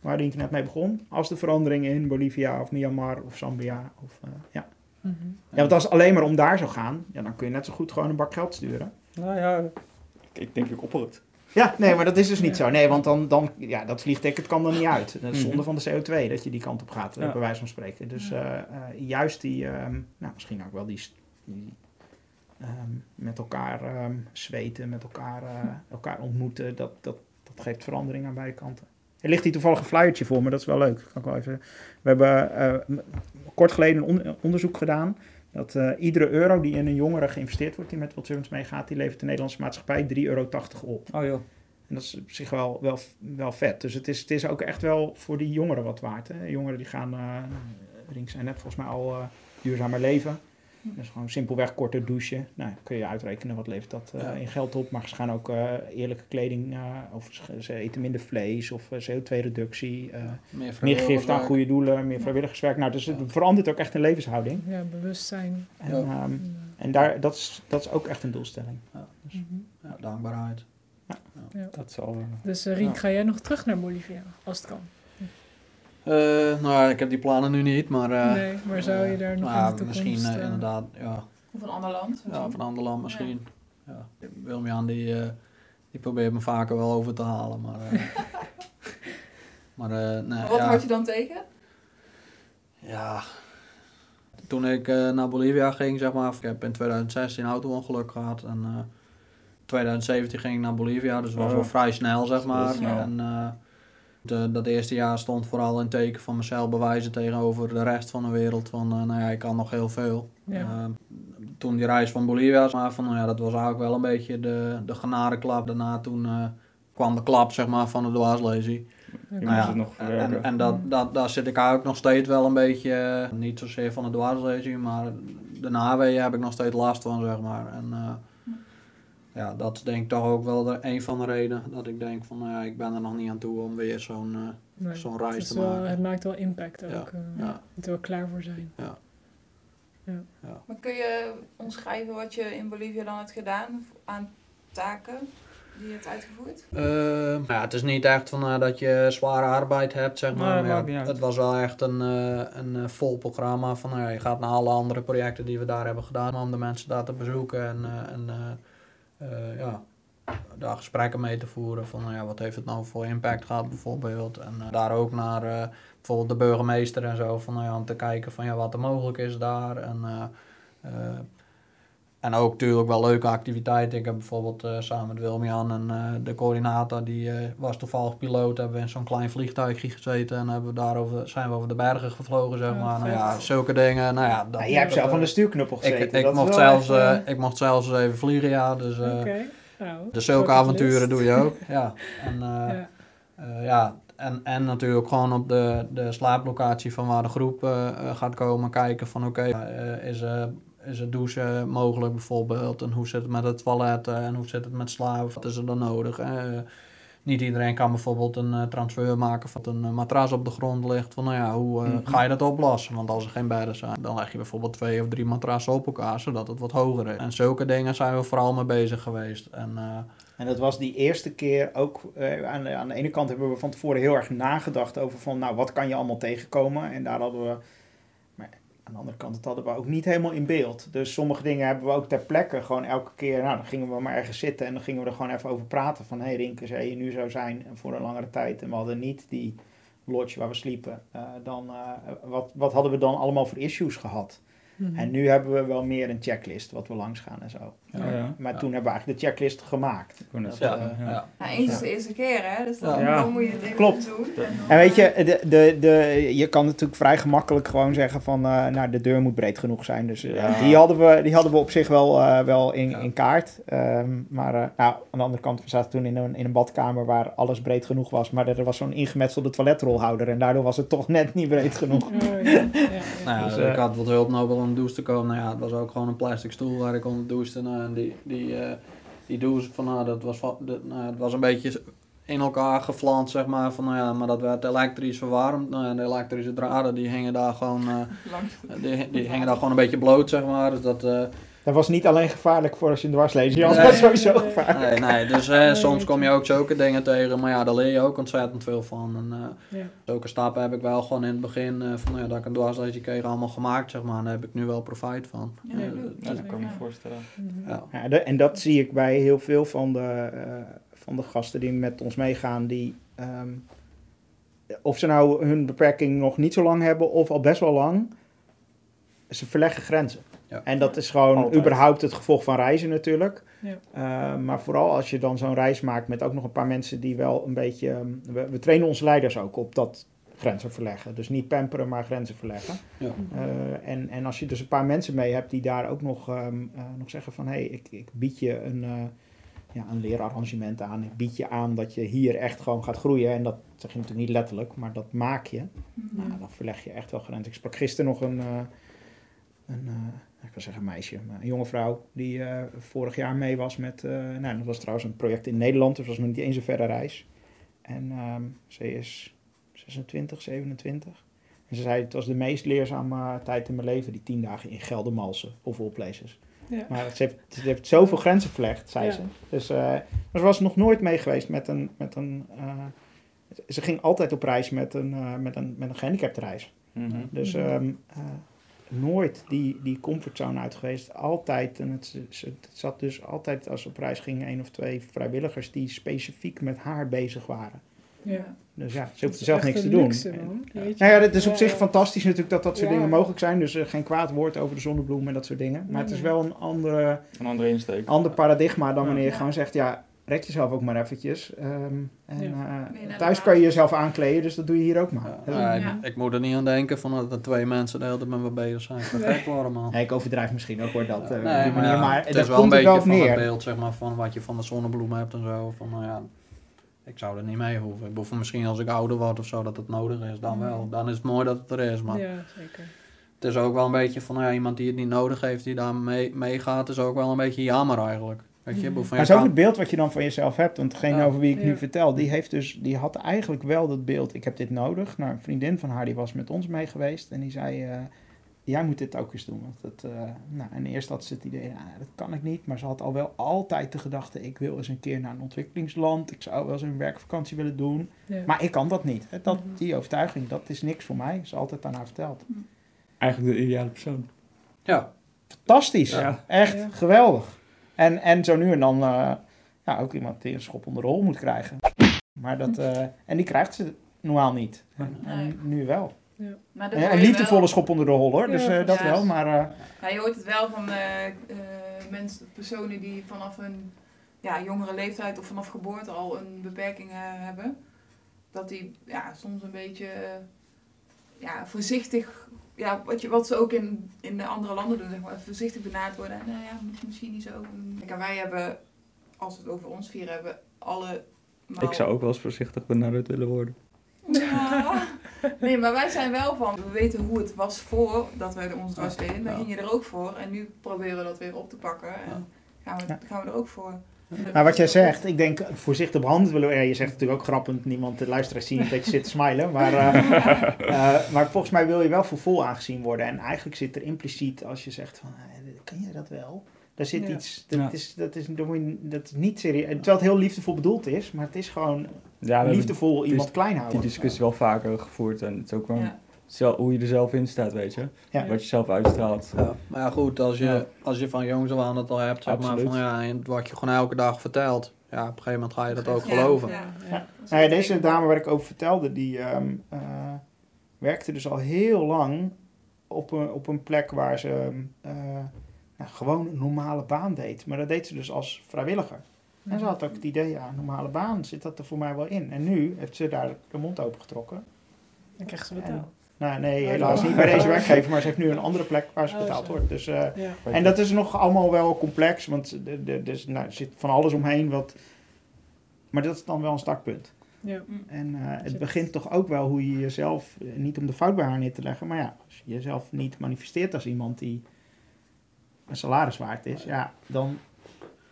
Speaker 5: waar die net mee begon, als de verandering in Bolivia of Myanmar of Zambia. Of, eh, ja.
Speaker 4: Mhm.
Speaker 5: ja, want als het alleen maar om daar zou gaan, ja, dan kun je net zo goed gewoon een bak geld sturen.
Speaker 1: Nou ja, ik, ik denk ik opper het.
Speaker 5: Ja, nee, maar dat is dus niet zo. Nee, want dan, dan ja, dat vliegticket kan er niet uit. Dat is
Speaker 1: Mhm.
Speaker 5: zonde van de CO2 dat je die kant op gaat, eh,
Speaker 1: Ja.
Speaker 5: bij wijze van spreken. Dus eh, eh, juist die, ehm, nou, misschien ook wel die, ehm, met elkaar ehm, zweten, met elkaar, elkaar ontmoeten, dat, dat, dat geeft verandering aan beide kanten. Er ligt hier toevallig een flyertje voor me, dat is wel leuk. Kan ik wel even... We hebben kort geleden een on- onderzoek gedaan. Dat eh, iedere euro die in een jongere geïnvesteerd wordt, die met World Servants meegaat, die levert de Nederlandse maatschappij 3,80 euro op.
Speaker 1: Oh joh.
Speaker 5: En dat is op zich wel, wel, wel vet. Dus het is, het is ook echt wel voor die jongeren wat waard. Hè? Jongeren die gaan, eh Rink zijn net volgens mij al eh, duurzamer leven. Dus gewoon simpelweg korter douchen. Nou, kun je uitrekenen wat levert dat eh,
Speaker 6: Ja.
Speaker 5: in geld op. Maar ze gaan ook eh, eerlijke kleding, eh, of ze, eten minder vlees, of eh, CO2-reductie. eh
Speaker 6: Meer,
Speaker 5: meer gift aan goede doelen, meer vrijwilligerswerk. Nou, dus het verandert ook echt een levenshouding.
Speaker 4: Ja, bewustzijn.
Speaker 5: En,
Speaker 6: Ja.
Speaker 5: ehm,
Speaker 4: Ja.
Speaker 5: en daar, dat, is, dat is ook echt een doelstelling.
Speaker 4: Mhm.
Speaker 6: Ja, dankbaarheid.
Speaker 1: Dat zal...
Speaker 4: Dus uh, Rien,
Speaker 6: Ja.
Speaker 4: ga jij nog terug naar Bolivia, als het kan?
Speaker 6: Eh, nou, ja, ik heb die plannen nu niet, maar... eh,
Speaker 4: nee, maar zou je daar nog
Speaker 6: nou,
Speaker 4: in de toekomst...
Speaker 6: Misschien eh, inderdaad, ja,
Speaker 2: Of een ander land.
Speaker 6: ja, van een ander land misschien. Ja. Wilmian die, eh, die probeert me vaker wel over te halen, maar... eh, [LAUGHS] maar eh, nee,
Speaker 2: Maar wat
Speaker 6: ja,
Speaker 2: houd je dan tegen?
Speaker 6: ja, toen ik eh, naar Bolivia ging, zeg maar, ik heb in 2016 een auto-ongeluk gehad en eh 2017 ging ik naar Bolivia, dus het was
Speaker 5: Oh.
Speaker 6: wel vrij snel, zeg maar.
Speaker 2: snel.
Speaker 6: En eh, de, dat eerste jaar stond vooral in teken van mezelf bewijzen tegenover de rest van de wereld, van eh, nou ja, ik kan nog heel veel.
Speaker 4: Ja.
Speaker 6: Eh, toen die reis van Bolivia, maar van, nou ja, dat was eigenlijk wel een beetje de, de genadeklap. Daarna toen eh, kwam de klap, zeg maar, van de dwarslesie.
Speaker 1: Je
Speaker 6: Nou
Speaker 1: moest
Speaker 6: ja,
Speaker 1: het nog
Speaker 6: en, en dat, dat, daar zit ik eigenlijk nog steeds wel een beetje, niet zozeer van de dwarslesie, maar de naweeën heb ik nog steeds last van, zeg maar. En eh, ja, dat is denk ik toch ook wel de, een van de redenen dat ik denk van, nou ja, ik ben er nog niet aan toe om weer zo'n eh,
Speaker 4: Nee,
Speaker 6: zo'n reis
Speaker 4: is
Speaker 6: te
Speaker 4: wel,
Speaker 6: maken.
Speaker 4: het maakt wel impact ook.
Speaker 6: Ja,
Speaker 4: eh,
Speaker 6: ja.
Speaker 4: Je moet er wel klaar voor zijn.
Speaker 2: Maar kun je omschrijven wat je in Bolivia dan hebt gedaan aan taken die je hebt uitgevoerd?
Speaker 6: Eh, ja, het is niet echt van eh, dat je zware arbeid hebt, zeg maar.
Speaker 1: Nee,
Speaker 6: maar ja, het was wel echt een, eh, een vol programma. Van, nou ja, je gaat naar alle andere projecten die we daar hebben gedaan om de mensen daar te bezoeken. En, eh, en eh, ja, daar gesprekken mee te voeren. Van nou ja, wat heeft het nou voor impact gehad bijvoorbeeld. En eh, daar ook naar eh, bijvoorbeeld de burgemeester en zo. Van, nou ja, om te kijken van ja, wat er mogelijk is daar. En, en ook natuurlijk wel leuke activiteiten. Ik heb bijvoorbeeld eh, samen met Wilmian en eh, de coördinator, die eh, was toevallig piloot, hebben we in zo'n klein vliegtuigje gezeten en hebben we daarover, zijn we over de bergen gevlogen, zeg
Speaker 4: Oh,
Speaker 6: maar. Nou ja, zulke dingen. Nou ja, dat,
Speaker 5: Ja, jij hebt
Speaker 6: dat,
Speaker 5: zelf aan de stuurknuppel gezeten.
Speaker 6: ik, ik,
Speaker 5: dat is
Speaker 6: mocht
Speaker 5: wel
Speaker 6: zelfs, ik mocht zelfs eens even vliegen, ja. Dus, eh,
Speaker 4: Oké. Nou,
Speaker 6: dus zulke avonturen
Speaker 4: list.
Speaker 6: doe je ook. ja. En, [LAUGHS] eh,
Speaker 4: Ja.
Speaker 6: eh, ja, en, en natuurlijk gewoon op de, de slaaplocatie van waar de groep gaat komen kijken van oké, eh, is, eh, is het douchen mogelijk bijvoorbeeld? En hoe zit het met het toilet? eh, en hoe zit het met slapen? Wat is er dan nodig? Eh, niet iedereen kan bijvoorbeeld een eh, transfer maken van een eh, matras op de grond ligt. Van nou ja, hoe eh,
Speaker 5: Mhm.
Speaker 6: ga je dat oplossen? Want als er geen bedden zijn, dan leg je bijvoorbeeld twee of drie matrassen op elkaar, zodat het wat hoger is. En zulke dingen zijn we vooral mee bezig geweest. En eh,
Speaker 5: En dat was die eerste keer ook, eh, aan, de, aan de ene kant hebben we van tevoren heel erg nagedacht over van, nou, wat kan je allemaal tegenkomen? En daar hadden we, aan de andere kant, dat hadden we ook niet helemaal in beeld. Dus sommige dingen hebben we ook ter plekke gewoon elke keer, nou, dan gingen we maar ergens zitten en dan gingen we er gewoon even over praten. Van, hé hey, Rinke, zou je nu zo zijn voor een langere tijd? En we hadden niet die lodge waar we sliepen. Eh, dan, eh, wat, wat hadden we dan allemaal voor issues gehad?
Speaker 4: Mhm.
Speaker 5: En nu hebben we wel meer een checklist wat we langs gaan en zo.
Speaker 1: Ja, ja.
Speaker 5: Maar
Speaker 6: Ja.
Speaker 5: toen hebben we eigenlijk de checklist gemaakt.
Speaker 1: Ik
Speaker 5: Dat, eh,
Speaker 1: ja.
Speaker 6: ja.
Speaker 2: Nou, eens is de eerste keer, hè? Dus dan,
Speaker 5: Ja.
Speaker 2: dan moet je het even
Speaker 5: Klopt.
Speaker 2: doen. En, dan,
Speaker 5: En weet je,
Speaker 2: eh,
Speaker 5: de, de, de, je kan natuurlijk vrij gemakkelijk gewoon zeggen van, eh, nou, de deur moet breed genoeg zijn. Dus
Speaker 1: Ja.
Speaker 5: die, hadden we, die hadden we op zich wel, eh, wel in,
Speaker 6: Ja.
Speaker 5: in kaart. Ehm, maar eh, nou, aan de andere kant, we zaten toen in een, in een badkamer waar alles breed genoeg was. Maar er was zo'n ingemetselde toiletrolhouder en daardoor was het toch net niet breed genoeg.
Speaker 4: Ja, ja, ja.
Speaker 6: Nou [LAUGHS] ja,
Speaker 5: Dus,
Speaker 6: ik had wat hulp nodig om de douche te komen. Nou ja, het was ook gewoon een plastic stoel waar ik onder douchte. Nou, en die, die, eh, die douche, van, nou, dat was, dat, nou, het was een beetje in elkaar geflanst, zeg maar. Van, nou ja, maar dat werd elektrisch verwarmd. Nou, en de elektrische draden, die hingen daar gewoon, [LAUGHS]
Speaker 2: langs-
Speaker 6: die, die hingen daar gewoon een beetje bloot, zeg maar. Dus dat, eh,
Speaker 5: Dat was niet alleen gevaarlijk voor als je een dwarslezer had,
Speaker 6: Nee.
Speaker 5: maar sowieso
Speaker 4: Nee.
Speaker 5: gevaarlijk.
Speaker 6: nee, nee, dus eh, soms kom je ook zulke dingen tegen. Maar ja, daar leer je ook ontzettend veel van. En, eh,
Speaker 4: Ja.
Speaker 6: Zulke stappen heb ik wel gewoon in het begin eh, van nou ja, dat ik een dwarslezer kreeg allemaal gemaakt, zeg maar. En daar heb ik nu wel profijt van.
Speaker 2: Ja,
Speaker 1: dat kan ik me voorstellen.
Speaker 4: Mhm.
Speaker 6: ja.
Speaker 5: Ja, de- en dat zie ik bij heel veel van de, eh, van de gasten die met ons meegaan. Die, ehm, of ze nou hun beperking nog niet zo lang hebben of al best wel lang. Ze verleggen grenzen.
Speaker 6: Ja.
Speaker 5: En dat is gewoon
Speaker 1: Altijd.
Speaker 5: überhaupt het gevolg van reizen natuurlijk.
Speaker 4: Ja.
Speaker 5: Eh, maar vooral als je dan zo'n reis maakt met ook nog een paar mensen die wel een beetje... ehm, we, we trainen onze leiders ook op dat grenzen verleggen. Dus niet pamperen, maar grenzen verleggen.
Speaker 6: Ja.
Speaker 5: Eh, en, en als je dus een paar mensen mee hebt die daar ook nog, ehm, eh, nog zeggen van... hé, hey, ik, ik bied je een, eh, ja, een leerarrangement aan. Ik bied je aan dat je hier echt gewoon gaat groeien. En dat zeg je natuurlijk niet letterlijk, maar dat maak je. Nou, dan verleg je echt wel grenzen. Ik sprak gisteren nog een, eh, een eh, ik wil zeggen een meisje, maar een jonge vrouw... die eh, vorig jaar mee was met... eh, nou, dat was trouwens een project in Nederland, dus dat was nog niet eens een verre reis. En ehm, ze is 26, 27... En ze zei, het was de meest leerzame tijd in mijn leven, die tien dagen in Geldermalsen of all places.
Speaker 4: Ja.
Speaker 5: Maar ze heeft, ze heeft zoveel grenzen verlegd, zei
Speaker 4: Ja.
Speaker 5: ze. Dus eh, maar ze was nog nooit mee geweest met een... Met een eh, ze ging altijd op reis met een, eh, met een, met een gehandicapte reis.
Speaker 1: Mhm.
Speaker 5: Dus
Speaker 4: Mhm.
Speaker 5: Nooit die, die comfortzone uit geweest. Altijd, en het, zat dus altijd als ze op reis gingen, één of twee vrijwilligers die specifiek met haar bezig waren.
Speaker 4: Ja.
Speaker 5: Dus ja, ze
Speaker 4: Dat
Speaker 5: hoeft zelf niks te doen.
Speaker 4: luxe?
Speaker 5: Nou ja, het is op
Speaker 4: Ja,
Speaker 5: zich fantastisch natuurlijk dat dat soort
Speaker 4: Ja.
Speaker 5: dingen mogelijk zijn. Dus eh, geen kwaad woord over de zonnebloem en dat soort dingen. Maar het is
Speaker 4: Nee.
Speaker 5: wel een andere,
Speaker 1: Een andere insteek.
Speaker 5: ander paradigma dan
Speaker 1: Ja.
Speaker 5: wanneer je gewoon zegt, ja, rek jezelf ook maar eventjes. Ehm, en
Speaker 4: Ja.
Speaker 5: Eh, thuis kan je jezelf aankleden, dus dat doe je hier ook maar.
Speaker 6: Ja, ik-
Speaker 2: Ja.
Speaker 6: Ik moet er niet aan denken van dat er twee mensen de hele tijd met me bezig zijn. Ik
Speaker 4: Nee.
Speaker 6: gek worden, man.
Speaker 5: Nee, ik overdrijf misschien ook hoor, dat eh,
Speaker 6: Nee,
Speaker 5: die manier. Maar,
Speaker 6: het
Speaker 5: dat
Speaker 6: is wel een
Speaker 5: komt
Speaker 6: beetje van het beeld zeg maar, van wat je van de zonnebloem hebt en zo. Van, nou ja, ik zou er niet mee hoeven. Ik bedoel, misschien als ik ouder word of zo dat het nodig is, dan wel. Dan is het mooi dat het er is. Maar
Speaker 4: Ja, zeker.
Speaker 6: het is ook wel een beetje van nou ja, iemand die het niet nodig heeft, die daar mee, meegaat, is ook wel een beetje jammer eigenlijk. Weet je,
Speaker 5: Maar is ook het beeld wat je dan van jezelf hebt. Want degene over wie ik nu vertel, die, heeft dus, die had eigenlijk wel dat beeld. Ik heb dit nodig. Nou, een vriendin van haar die was met ons mee geweest. En die zei, eh, jij moet dit ook eens doen. Want het, eh, nou, en eerst had ze het idee, ja, dat kan ik niet. Maar ze had al wel altijd de gedachte, ik wil eens een keer naar een ontwikkelingsland. Ik zou wel eens een werkvakantie willen doen.
Speaker 4: Ja.
Speaker 5: Maar ik kan dat niet. Hè, Dat,
Speaker 4: Mhm.
Speaker 5: die overtuiging, dat is niks voor mij. Ze is altijd aan haar verteld.
Speaker 1: Eigenlijk de ideale persoon.
Speaker 6: Ja,
Speaker 5: Fantastisch.
Speaker 1: Ja.
Speaker 5: Echt
Speaker 4: Ja.
Speaker 5: geweldig. En, en zo nu en dan eh, ja, ook iemand die een schop onder de rol moet krijgen. Maar dat, eh, en die krijgt ze normaal niet. En, nu wel.
Speaker 2: Maar dat
Speaker 5: Ja, een liefdevolle
Speaker 2: wel.
Speaker 5: schop onder de rol hoor.
Speaker 4: Ja,
Speaker 5: dus eh, dat wel. Maar eh,
Speaker 2: Ja, je hoort het wel van eh, eh, mensen, personen die vanaf een ja, jongere leeftijd of vanaf geboorte al een beperking hebben. Dat die ja, soms een beetje ja, voorzichtig, ja, wat, je, wat ze ook in, in de andere landen doen, zeg maar, voorzichtig benaderd worden. En, nou ja, moet je misschien niet zo. Kijk, en wij hebben, als we het over ons vier hebben, alle...
Speaker 1: Ik zou ook wel eens voorzichtig benaderd willen worden.
Speaker 2: Ja. Nee, maar wij zijn wel van, we weten hoe het was voordat we ons dwars deden. Dan
Speaker 6: Ja.
Speaker 2: ging je er ook voor en nu proberen we dat weer op te pakken. En gaan, we, gaan we er ook voor.
Speaker 5: Maar wat jij zegt, ik denk voorzichtig behandeld willen. Ja, je zegt natuurlijk ook grappend, niemand de luisteraars zien dat je zit te smilen. Maar, eh, [LAUGHS] eh, maar volgens mij wil je wel voor vol aangezien worden. En eigenlijk zit er impliciet als je zegt van, eh, kan je dat wel? Daar zit
Speaker 4: Ja.
Speaker 5: iets, dat,
Speaker 1: Ja.
Speaker 5: is, dat, is, dat, je- dat is niet serieus. Terwijl het heel liefdevol bedoeld is, maar het is gewoon
Speaker 1: Ja, we hebben
Speaker 5: liefdevol
Speaker 1: die-
Speaker 5: iemand klein
Speaker 1: die
Speaker 5: houden.
Speaker 1: discussie wel vaker gevoerd. En het is ook wel hoe je er zelf in staat, weet je.
Speaker 5: Ja.
Speaker 1: Wat je zelf uitstraalt.
Speaker 6: Ja, maar ja, goed, als je,
Speaker 1: Ja.
Speaker 6: als je van jongs af aan het al hebt, zeg maar, van ja, en wat je gewoon elke dag vertelt, ja, op een gegeven moment ga je dat ook
Speaker 2: Ja,
Speaker 6: geloven.
Speaker 2: ja.
Speaker 4: Ja.
Speaker 5: Nou ja, deze dame waar ik over vertelde, die ehm, eh, werkte dus al heel lang op een, op een plek waar ze ehm, eh, nou, gewoon een normale baan deed. Maar dat deed ze dus als vrijwilliger. En ze had ook het idee, ja, een normale baan, zit dat er voor mij wel in? En nu heeft ze daar de mond open getrokken.
Speaker 4: Dan krijg je ze
Speaker 5: En,
Speaker 4: betaald.
Speaker 5: Nou, nee,
Speaker 4: Oh,
Speaker 5: helaas niet bij deze werkgever, maar ze heeft nu een andere plek waar ze
Speaker 4: Oh,
Speaker 5: betaald wordt. Dus, eh, en dat is nog allemaal wel complex, want er- er er is- nou, zit van alles omheen. Wat, maar dat is dan wel een startpunt.
Speaker 4: Ja.
Speaker 5: En eh, het begint toch ook wel hoe je jezelf, eh, niet om de fout bij haar neer te leggen, maar ja, als je jezelf niet manifesteert als iemand die een salaris waard is, ja, dan,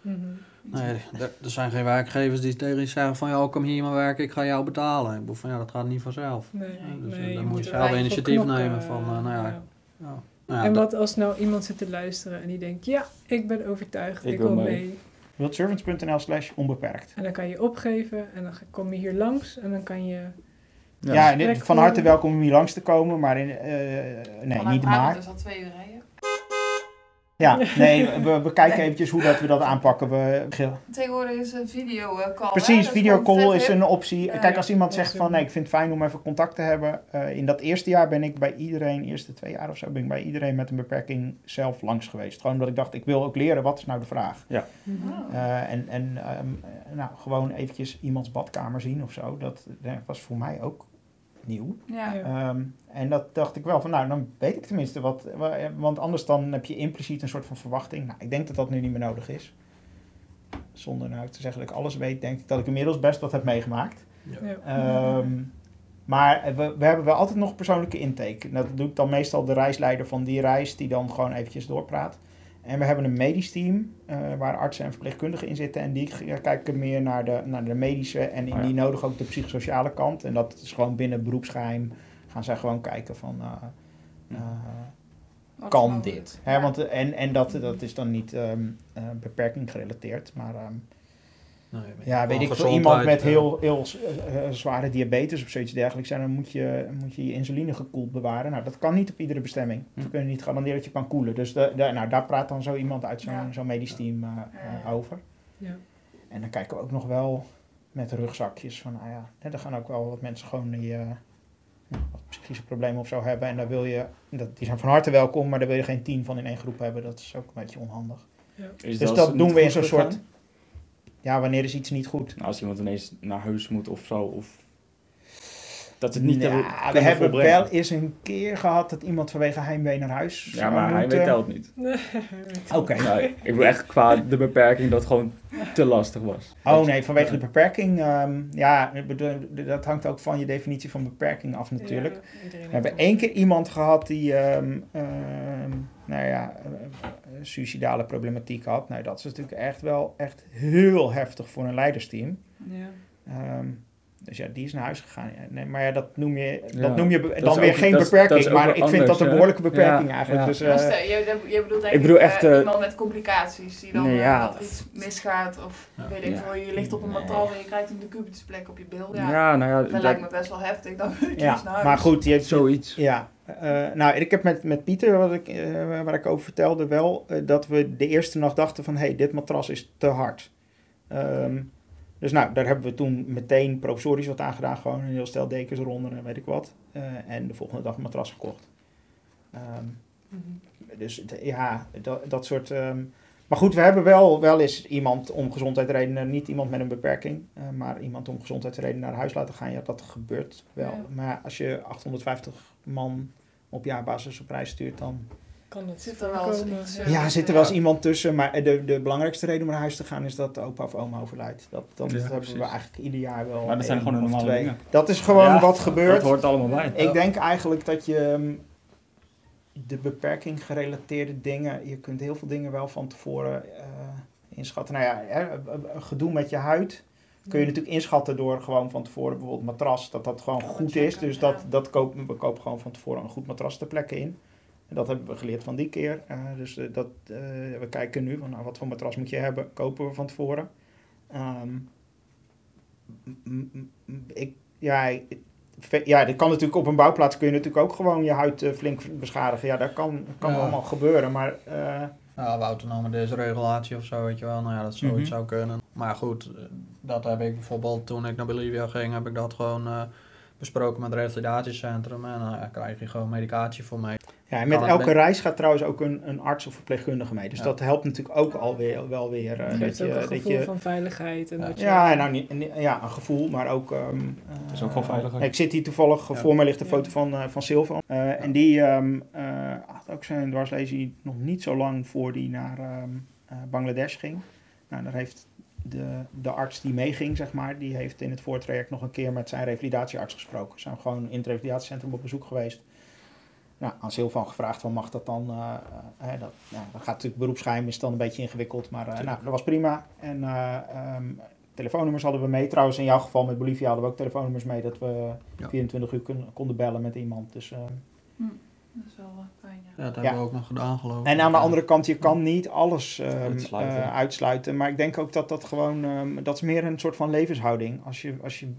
Speaker 4: Mhm.
Speaker 6: Nee, er, er zijn geen werkgevers die tegen je zeggen van ja, kom hier maar werken, ik ga jou betalen. Ik bedoel van ja, dat gaat niet vanzelf.
Speaker 4: Nee,
Speaker 6: dus,
Speaker 4: nee,
Speaker 6: eh,
Speaker 4: je
Speaker 6: dan moet je zelf initiatief
Speaker 4: knokken,
Speaker 6: nemen van, eh, nou ja,
Speaker 4: ja.
Speaker 6: Ja. Nou ja,
Speaker 4: en wat als nou iemand zit te luisteren en die denkt, ja, ik ben overtuigd,
Speaker 1: Ik
Speaker 4: ik,
Speaker 1: wil mee.
Speaker 4: mee.
Speaker 5: wildservants.nl slash onbeperkt.
Speaker 4: En dan kan je opgeven en dan kom je hier langs en dan kan je...
Speaker 5: Ja, en dit-
Speaker 4: gesprek
Speaker 5: van harte welkom om hier langs te komen, maar in, eh, nee, niet maar.
Speaker 2: is al twee uur rijden.
Speaker 5: Ja, [LAUGHS] nee, we, we kijken eventjes hoe dat we dat aanpakken. We,
Speaker 2: Tegenwoordig is een video call. hè?
Speaker 5: Precies,
Speaker 2: Dat
Speaker 5: videocall is een optie.
Speaker 2: Ja,
Speaker 5: Kijk, als iemand
Speaker 4: ja,
Speaker 5: zegt van nee, ik vind het fijn om even contact te hebben. eh, in dat eerste jaar ben ik bij iedereen, eerste twee jaar of zo, ben ik bij iedereen met een beperking zelf langs geweest. Gewoon omdat ik dacht, ik wil ook leren, wat is nou de vraag?
Speaker 4: Mhm.
Speaker 2: Oh.
Speaker 5: Eh, en en ehm, eh, nou, gewoon eventjes iemands badkamer zien of zo. Dat eh, was voor mij ook nieuw.
Speaker 2: Ja.
Speaker 5: Ehm, en dat dacht ik wel van, nou, dan weet ik tenminste wat. wa- Want anders dan heb je impliciet een soort van verwachting. Nou, ik denk dat dat nu niet meer nodig is. Zonder nou te zeggen dat ik alles weet, denk ik dat ik inmiddels best wat heb meegemaakt.
Speaker 4: Ja.
Speaker 5: Ehm, maar we, we hebben wel altijd nog persoonlijke intake. Dat doe ik dan meestal de reisleider van die reis, die dan gewoon eventjes doorpraat. En we hebben een medisch team, eh, waar artsen en verpleegkundigen in zitten. En die kijken meer naar de, naar de medische en
Speaker 1: Oh ja.
Speaker 5: die nodig ook de psychosociale kant. En dat is gewoon binnen beroepsgeheim. Gaan zij gewoon kijken van, eh, eh,
Speaker 2: Wat
Speaker 5: kan dit? Hè,
Speaker 2: Ja.
Speaker 5: want, eh, en en dat, dat is dan niet ehm, eh, beperking gerelateerd. Maar ehm,
Speaker 6: nee,
Speaker 5: ja, weet ik veel, iemand met
Speaker 6: eh,
Speaker 5: heel, heel eh, eh, zware diabetes of zoiets dergelijks, en dan moet je, moet je je insuline gekoeld bewaren. Nou, dat kan niet op iedere bestemming.
Speaker 1: Hm.
Speaker 5: We kunnen niet garanderen dat je kan koelen. Dus de, de- nou, daar praat dan zo iemand uit zo'n
Speaker 2: Ja.
Speaker 5: zo'n medisch team
Speaker 2: Ja, ja.
Speaker 5: over.
Speaker 4: Ja.
Speaker 5: En dan kijken we ook nog wel met rugzakjes. Van, nou ja, hè, er gaan ook wel wat mensen gewoon die eh, ja, wat psychische problemen of zo hebben. En daar wil je, dat, die zijn van harte welkom, maar daar wil je geen tien van in één groep hebben. Dat is ook een beetje onhandig.
Speaker 1: Is
Speaker 5: Dus dat
Speaker 1: het
Speaker 5: doen we in zo'n soort... Ja, wanneer is iets niet goed?
Speaker 1: Nou, als iemand ineens naar huis moet of zo. Of dat het niet
Speaker 5: Ja,
Speaker 1: hebben
Speaker 5: we hebben
Speaker 1: volbrengen.
Speaker 5: wel eens een keer gehad dat iemand vanwege heimwee naar huis
Speaker 1: Ja, maar hij
Speaker 5: moeten.
Speaker 1: weet telt niet. [LAUGHS]
Speaker 5: Oké.
Speaker 1: Nou, ik bedoel echt qua de beperking dat het gewoon te lastig was.
Speaker 5: Oh nee, vanwege de beperking. ehm, ja, ik bedoel, dat hangt ook van je definitie van beperking af natuurlijk. We hebben één keer iemand gehad die, ehm, ehm, nou ja, eh, suicidale problematiek had. Nou, dat is natuurlijk echt wel echt heel heftig voor een leidersteam.
Speaker 2: Ja.
Speaker 5: Dus ja, die is naar huis gegaan. Ja, nee, maar ja, dat noem je,
Speaker 1: Ja,
Speaker 5: dat noem je
Speaker 1: dat
Speaker 5: dan weer
Speaker 1: ook-
Speaker 5: geen beperking. maar ik vind dat een behoorlijke beperking
Speaker 1: Ja,
Speaker 5: eigenlijk.
Speaker 1: ja.
Speaker 5: Dus,
Speaker 2: Maar
Speaker 5: eh,
Speaker 2: stel, je, je bedoelt denk
Speaker 1: Ik bedoel echt,
Speaker 2: eh,
Speaker 1: eh,
Speaker 2: iemand met complicaties die dan
Speaker 1: Nee,
Speaker 2: eh,
Speaker 1: ja.
Speaker 2: dat iets misgaat of
Speaker 6: Ja.
Speaker 2: weet ik
Speaker 1: Ja.
Speaker 2: veel, je ligt op een matras en je krijgt een decubitusplek op je bil.
Speaker 1: Ja,
Speaker 2: Ja,
Speaker 1: nou ja,
Speaker 2: dat
Speaker 1: dat,
Speaker 2: lijkt me best wel heftig. Dan [LAUGHS] moet je
Speaker 5: ja,
Speaker 2: dus naar huis.
Speaker 5: maar goed, je,
Speaker 1: zoiets.
Speaker 5: Ja, eh, nou, ik heb met, met Pieter, wat ik, eh, waar ik over vertelde, wel dat we de eerste nacht dachten van, hé, hey, dit matras is te hard. Ehm, dus nou, daar hebben we toen meteen provisorisch wat aan gedaan, gewoon een heel stel dekens eronder en weet ik wat. Eh, en de volgende dag een matras gekocht. Ehm, dus het- ja, dat, dat soort... ehm, maar goed, we hebben wel, wel eens iemand om gezondheidsredenen, niet iemand met een beperking, eh, maar iemand om gezondheidsredenen naar huis laten gaan. Ja, dat gebeurt wel.
Speaker 2: Ja.
Speaker 5: Maar als je 850 man op jaarbasis op reis stuurt, dan...
Speaker 4: Kan het
Speaker 2: Zit er wel eens
Speaker 4: voorkomen,
Speaker 2: iets,
Speaker 4: ja.
Speaker 2: eh,
Speaker 5: zit er wel eens iemand tussen, maar de, de belangrijkste reden om naar huis te gaan is dat opa of oma overlijdt. Dat, dat
Speaker 1: Ja,
Speaker 5: hebben
Speaker 1: precies.
Speaker 5: we eigenlijk ieder jaar wel.
Speaker 1: Maar dat zijn gewoon normale
Speaker 5: twee.
Speaker 1: dingen.
Speaker 5: Dat is gewoon
Speaker 1: Ja,
Speaker 5: wat gebeurt.
Speaker 1: Dat hoort allemaal bij.
Speaker 5: Ik denk eigenlijk dat je ehm, de beperking gerelateerde dingen, je kunt heel veel dingen wel van tevoren eh, inschatten. Nou ja, hè, eh, gedoe met je huid kun je natuurlijk inschatten door gewoon van tevoren bijvoorbeeld matras, dat dat gewoon
Speaker 2: Ja,
Speaker 5: goed is. Dus dat, dat kopen, we kopen gewoon van tevoren een goed matras ter plekke in. Dat hebben we geleerd van die keer. Eh, dus eh, dat, eh, we kijken nu van nou, wat voor matras moet je hebben, kopen we van tevoren. Ehm, ik, ja, Ja, dat kan natuurlijk op een bouwplaats kun je natuurlijk ook gewoon je huid flink beschadigen. Ja, dat kan, kan
Speaker 6: Ja.
Speaker 5: allemaal gebeuren. Maar eh,
Speaker 6: Ja, we autonomen desregulatie of zo, weet je wel. Nou ja, dat zoiets
Speaker 5: Mhm.
Speaker 6: zou kunnen. Maar goed, dat heb ik bijvoorbeeld toen ik naar Bolivia ging, heb ik dat gewoon besproken met het revalidatiecentrum. En dan ja, krijg je gewoon medicatie voor mee.
Speaker 5: Ja, en met elke reis gaat trouwens ook een, een arts of verpleegkundige mee. Dus
Speaker 6: Ja.
Speaker 5: dat helpt natuurlijk ook alweer wel weer. eh,
Speaker 4: Het
Speaker 5: dat je,
Speaker 4: ook een
Speaker 5: dat
Speaker 4: gevoel
Speaker 5: je,
Speaker 4: van veiligheid. En
Speaker 6: Ja.
Speaker 4: dat je,
Speaker 5: nou, niet, niet- ja, een gevoel, maar ook... ehm,
Speaker 1: is ook gewoon
Speaker 5: eh,
Speaker 1: veiliger.
Speaker 5: Ik zit hier toevallig,
Speaker 6: Ja.
Speaker 5: voor mij ligt een
Speaker 4: Ja.
Speaker 5: foto van, eh van Silvan. Eh, En die ehm, eh, had ook zijn dwarslesie nog niet zo lang voor die naar ehm, eh, Bangladesh ging. Nou, daar heeft de, de arts die meeging, zeg maar, die heeft in het voortraject nog een keer met zijn revalidatiearts gesproken. Ze zijn gewoon in het revalidatiecentrum op bezoek geweest. Nou, aan Silvan gevraagd van mag dat dan, eh, eh, hè, dat, nou, dat gaat natuurlijk beroepsgeheim, is dan een beetje ingewikkeld, maar eh, nou, dat was prima. En eh, ehm, telefoonnummers hadden we mee. Trouwens, in jouw geval met Bolivia hadden we ook telefoonnummers mee dat we
Speaker 6: Ja.
Speaker 5: 24 uur konden bellen met iemand. Dus, eh,
Speaker 2: Dat is wel fijn, ja.
Speaker 6: Ja, dat hebben
Speaker 5: Ja.
Speaker 6: we ook nog gedaan, geloof ik.
Speaker 5: en aan de andere kant, je kan niet alles ehm,
Speaker 1: Uitsluiten.
Speaker 5: eh, uitsluiten. Maar ik denk ook dat dat gewoon, ehm, dat is meer een soort van levenshouding. Als je, als je,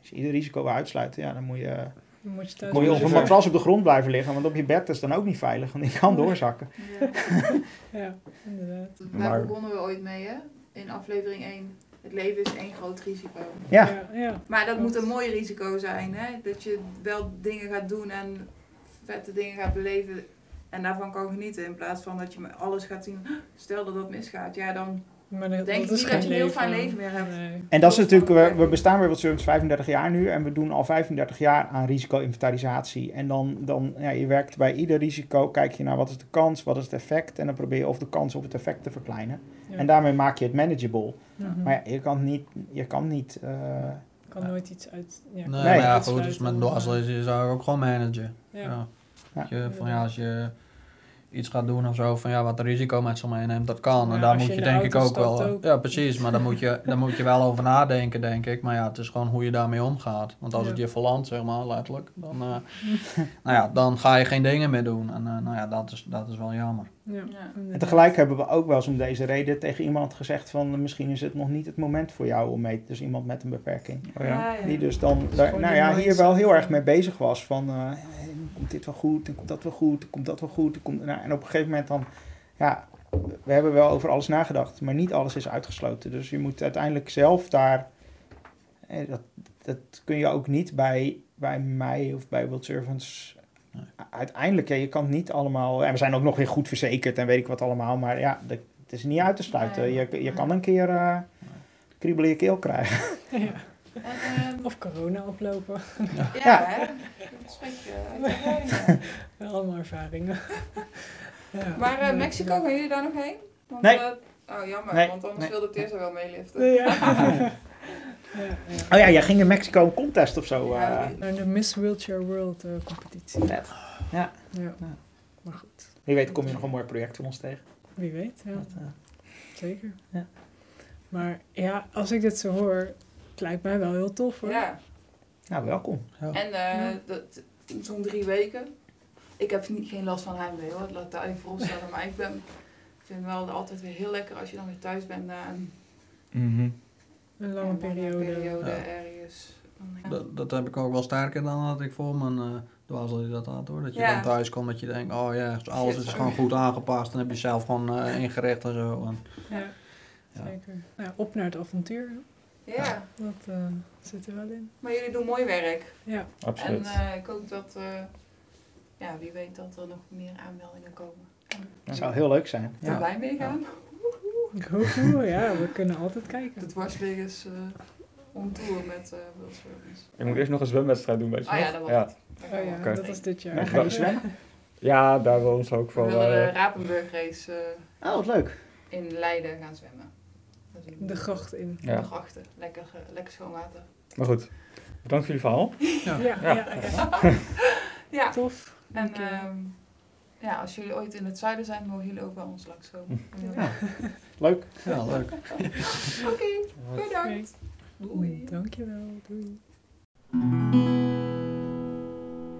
Speaker 5: als je ieder risico wil uitsluiten, ja, dan moet je,
Speaker 4: dan moet je
Speaker 5: je op een matras op de grond blijven liggen. Want op je bed is dan ook niet veilig, want die kan [LAUGHS] doorzakken.
Speaker 2: Ja. [LAUGHS]
Speaker 4: Ja, inderdaad.
Speaker 2: Daar
Speaker 1: Maar-
Speaker 2: begonnen we ooit mee, hè? In aflevering 1. Het leven is één groot risico.
Speaker 5: Ja,
Speaker 4: ja, ja.
Speaker 2: Maar dat moet een mooi risico zijn, hè? Dat je wel dingen gaat doen en vette dingen gaat beleven en daarvan kan genieten. In plaats van dat je alles gaat zien, stel dat dat misgaat. Ja, dan
Speaker 4: Maar dat,
Speaker 2: Denk
Speaker 4: dat is
Speaker 2: niet
Speaker 4: geen
Speaker 2: dat je een heel fijn leven meer hebt.
Speaker 4: Nee.
Speaker 5: En dat is natuurlijk, we, we bestaan bij World Service 35 jaar nu en we doen al 35 jaar aan risico-inventarisatie. En dan, dan ja, je werkt bij ieder risico, kijk je naar wat is de kans, wat is het effect en dan probeer je of de kans of het effect te verkleinen.
Speaker 4: Ja.
Speaker 5: En daarmee maak je het manageable.
Speaker 4: Mhm.
Speaker 5: Maar ja, je kan niet, je kan niet eh,
Speaker 4: kan nooit iets uit. Ja,
Speaker 6: Nee, maar ja, goed, dus met
Speaker 4: om,
Speaker 6: dwarslezen zou ik ook gewoon managen.
Speaker 4: Ja.
Speaker 6: Ja. Je, van, ja, als je iets gaat doen of zo, van ja, wat de risico met zich meeneemt, dat kan.
Speaker 4: Ja,
Speaker 6: en daar moet
Speaker 4: je
Speaker 6: denk ik ook wel...
Speaker 4: ook.
Speaker 6: Ja, precies, maar daar moet, je, daar moet je wel over nadenken, denk ik. Maar ja, het is gewoon hoe je daarmee omgaat. Want als
Speaker 4: Ja.
Speaker 6: het je verlandt, zeg maar, letterlijk, dan, eh, [LAUGHS] nou ja, dan ga je geen dingen meer doen. En eh, nou ja, dat is, dat is wel jammer.
Speaker 4: Ja.
Speaker 5: En tegelijk hebben we ook wel eens om deze reden tegen iemand gezegd van misschien is het nog niet het moment voor jou om mee, dus iemand met een beperking.
Speaker 1: Oh ja.
Speaker 5: Die dus dan daar, nou ja, hier wel heel erg mee bezig was van eh, hey, komt dit wel goed en komt dat wel goed en komt dat wel goed. En, komt, nou, en op een gegeven moment dan, ja, we hebben wel over alles nagedacht, maar niet alles is uitgesloten. Dus je moet uiteindelijk zelf daar eh, dat, dat kun je ook niet bij, bij mij of bij World Servants.
Speaker 6: Nee.
Speaker 5: Uiteindelijk, ja, je kan niet allemaal. En we zijn ook nog weer goed verzekerd en weet ik wat allemaal. Maar ja, dat, het is niet uit te sluiten.
Speaker 2: Nee.
Speaker 5: Je, je kan een keer eh kriebel in je keel krijgen.
Speaker 4: Ja. [LAUGHS]
Speaker 2: En, ehm,
Speaker 4: Of corona oplopen.
Speaker 2: ja,
Speaker 5: Ja.
Speaker 2: hè? Dat spreek je uit ervaring, [LAUGHS] ja.
Speaker 4: Allemaal ervaringen. [LAUGHS] ja.
Speaker 2: Maar eh. Mexico, gaan jullie daar nog heen? Want,
Speaker 5: Nee.
Speaker 2: eh, oh, jammer,
Speaker 5: Nee,
Speaker 2: want anders
Speaker 5: nee.
Speaker 2: wilde Teersa wel meeliften.
Speaker 4: Ja. [LAUGHS] ja, ja.
Speaker 5: Oh ja, jij ging in Mexico een contest of zo. Eh.
Speaker 4: Naar de Miss Wheelchair World competitie.
Speaker 5: Vet. Ja.
Speaker 4: Ja.
Speaker 5: Ja.
Speaker 4: Maar goed,
Speaker 5: Wie weet kom je nog een mooi project van ons tegen.
Speaker 4: wie weet. Ja.
Speaker 5: Dat,
Speaker 4: Zeker.
Speaker 5: Ja.
Speaker 4: Maar ja, als ik dit zo hoor, het lijkt mij wel heel tof hoor.
Speaker 2: Ja,
Speaker 5: nou, welkom.
Speaker 6: Ja.
Speaker 2: en eh,
Speaker 4: Ja.
Speaker 2: dat- zo'n drie weken. Ik heb niet, geen last van heimwee hoor, laat daar even. Maar ik ben, vind het wel altijd weer heel lekker als je dan weer thuis bent na een
Speaker 4: Een lange
Speaker 2: ja,
Speaker 4: periode.
Speaker 2: periode
Speaker 6: Ja.
Speaker 2: ergens. Dan-
Speaker 6: Dat, dat heb ik ook wel sterker dan dat ik voor mijn uh, dwarsleer dat had hoor. Dat je
Speaker 2: Ja.
Speaker 6: dan thuis komt dat je denkt, oh ja, alles is gewoon goed aangepast. Dan heb je zelf gewoon eh, ingericht en zo. En,
Speaker 4: Ja,
Speaker 6: Ja.
Speaker 4: zeker. Nou, op naar het avontuur.
Speaker 2: Ja,
Speaker 4: Dat eh, zit er wel in.
Speaker 2: maar jullie doen mooi werk.
Speaker 4: Ja,
Speaker 1: Absoluut.
Speaker 2: En eh, ik hoop dat, eh, ja, wie weet dat er nog meer aanmeldingen komen. En
Speaker 5: Dat zou heel leuk zijn.
Speaker 2: ja.
Speaker 5: Ja.
Speaker 2: wij meegaan.
Speaker 4: Oeh, ja, we kunnen altijd kijken.
Speaker 2: De dwarsliggers eh on tour met eh World Service.
Speaker 1: Ik moet eerst nog een zwemwedstrijd doen, weet je
Speaker 2: Oh ja, dat was
Speaker 1: ja.
Speaker 2: het.
Speaker 4: Oh ja,
Speaker 1: Oké.
Speaker 4: dat was dit jaar.
Speaker 5: Ja, ga je zwemmen? [LAUGHS]
Speaker 1: ja, daar wil ons ook
Speaker 2: We
Speaker 1: voor.
Speaker 2: willen de Rapenburg race
Speaker 5: Oh, wat leuk.
Speaker 2: in Leiden gaan zwemmen.
Speaker 4: De gracht in.
Speaker 2: De grachten. Lekker, lekker schoon water.
Speaker 1: Maar goed, bedankt voor jullie verhaal.
Speaker 6: ja.
Speaker 4: Ja, ja. ja,
Speaker 2: Ja, [LAUGHS]
Speaker 4: tof.
Speaker 2: en ehm, ja, als jullie ooit in het zuiden zijn, mogen jullie ook bij ons langskomen.
Speaker 5: Ja. Leuk.
Speaker 6: ja, leuk. [LAUGHS]
Speaker 2: Oké, bedankt. Doei.
Speaker 4: Dankjewel. Doei.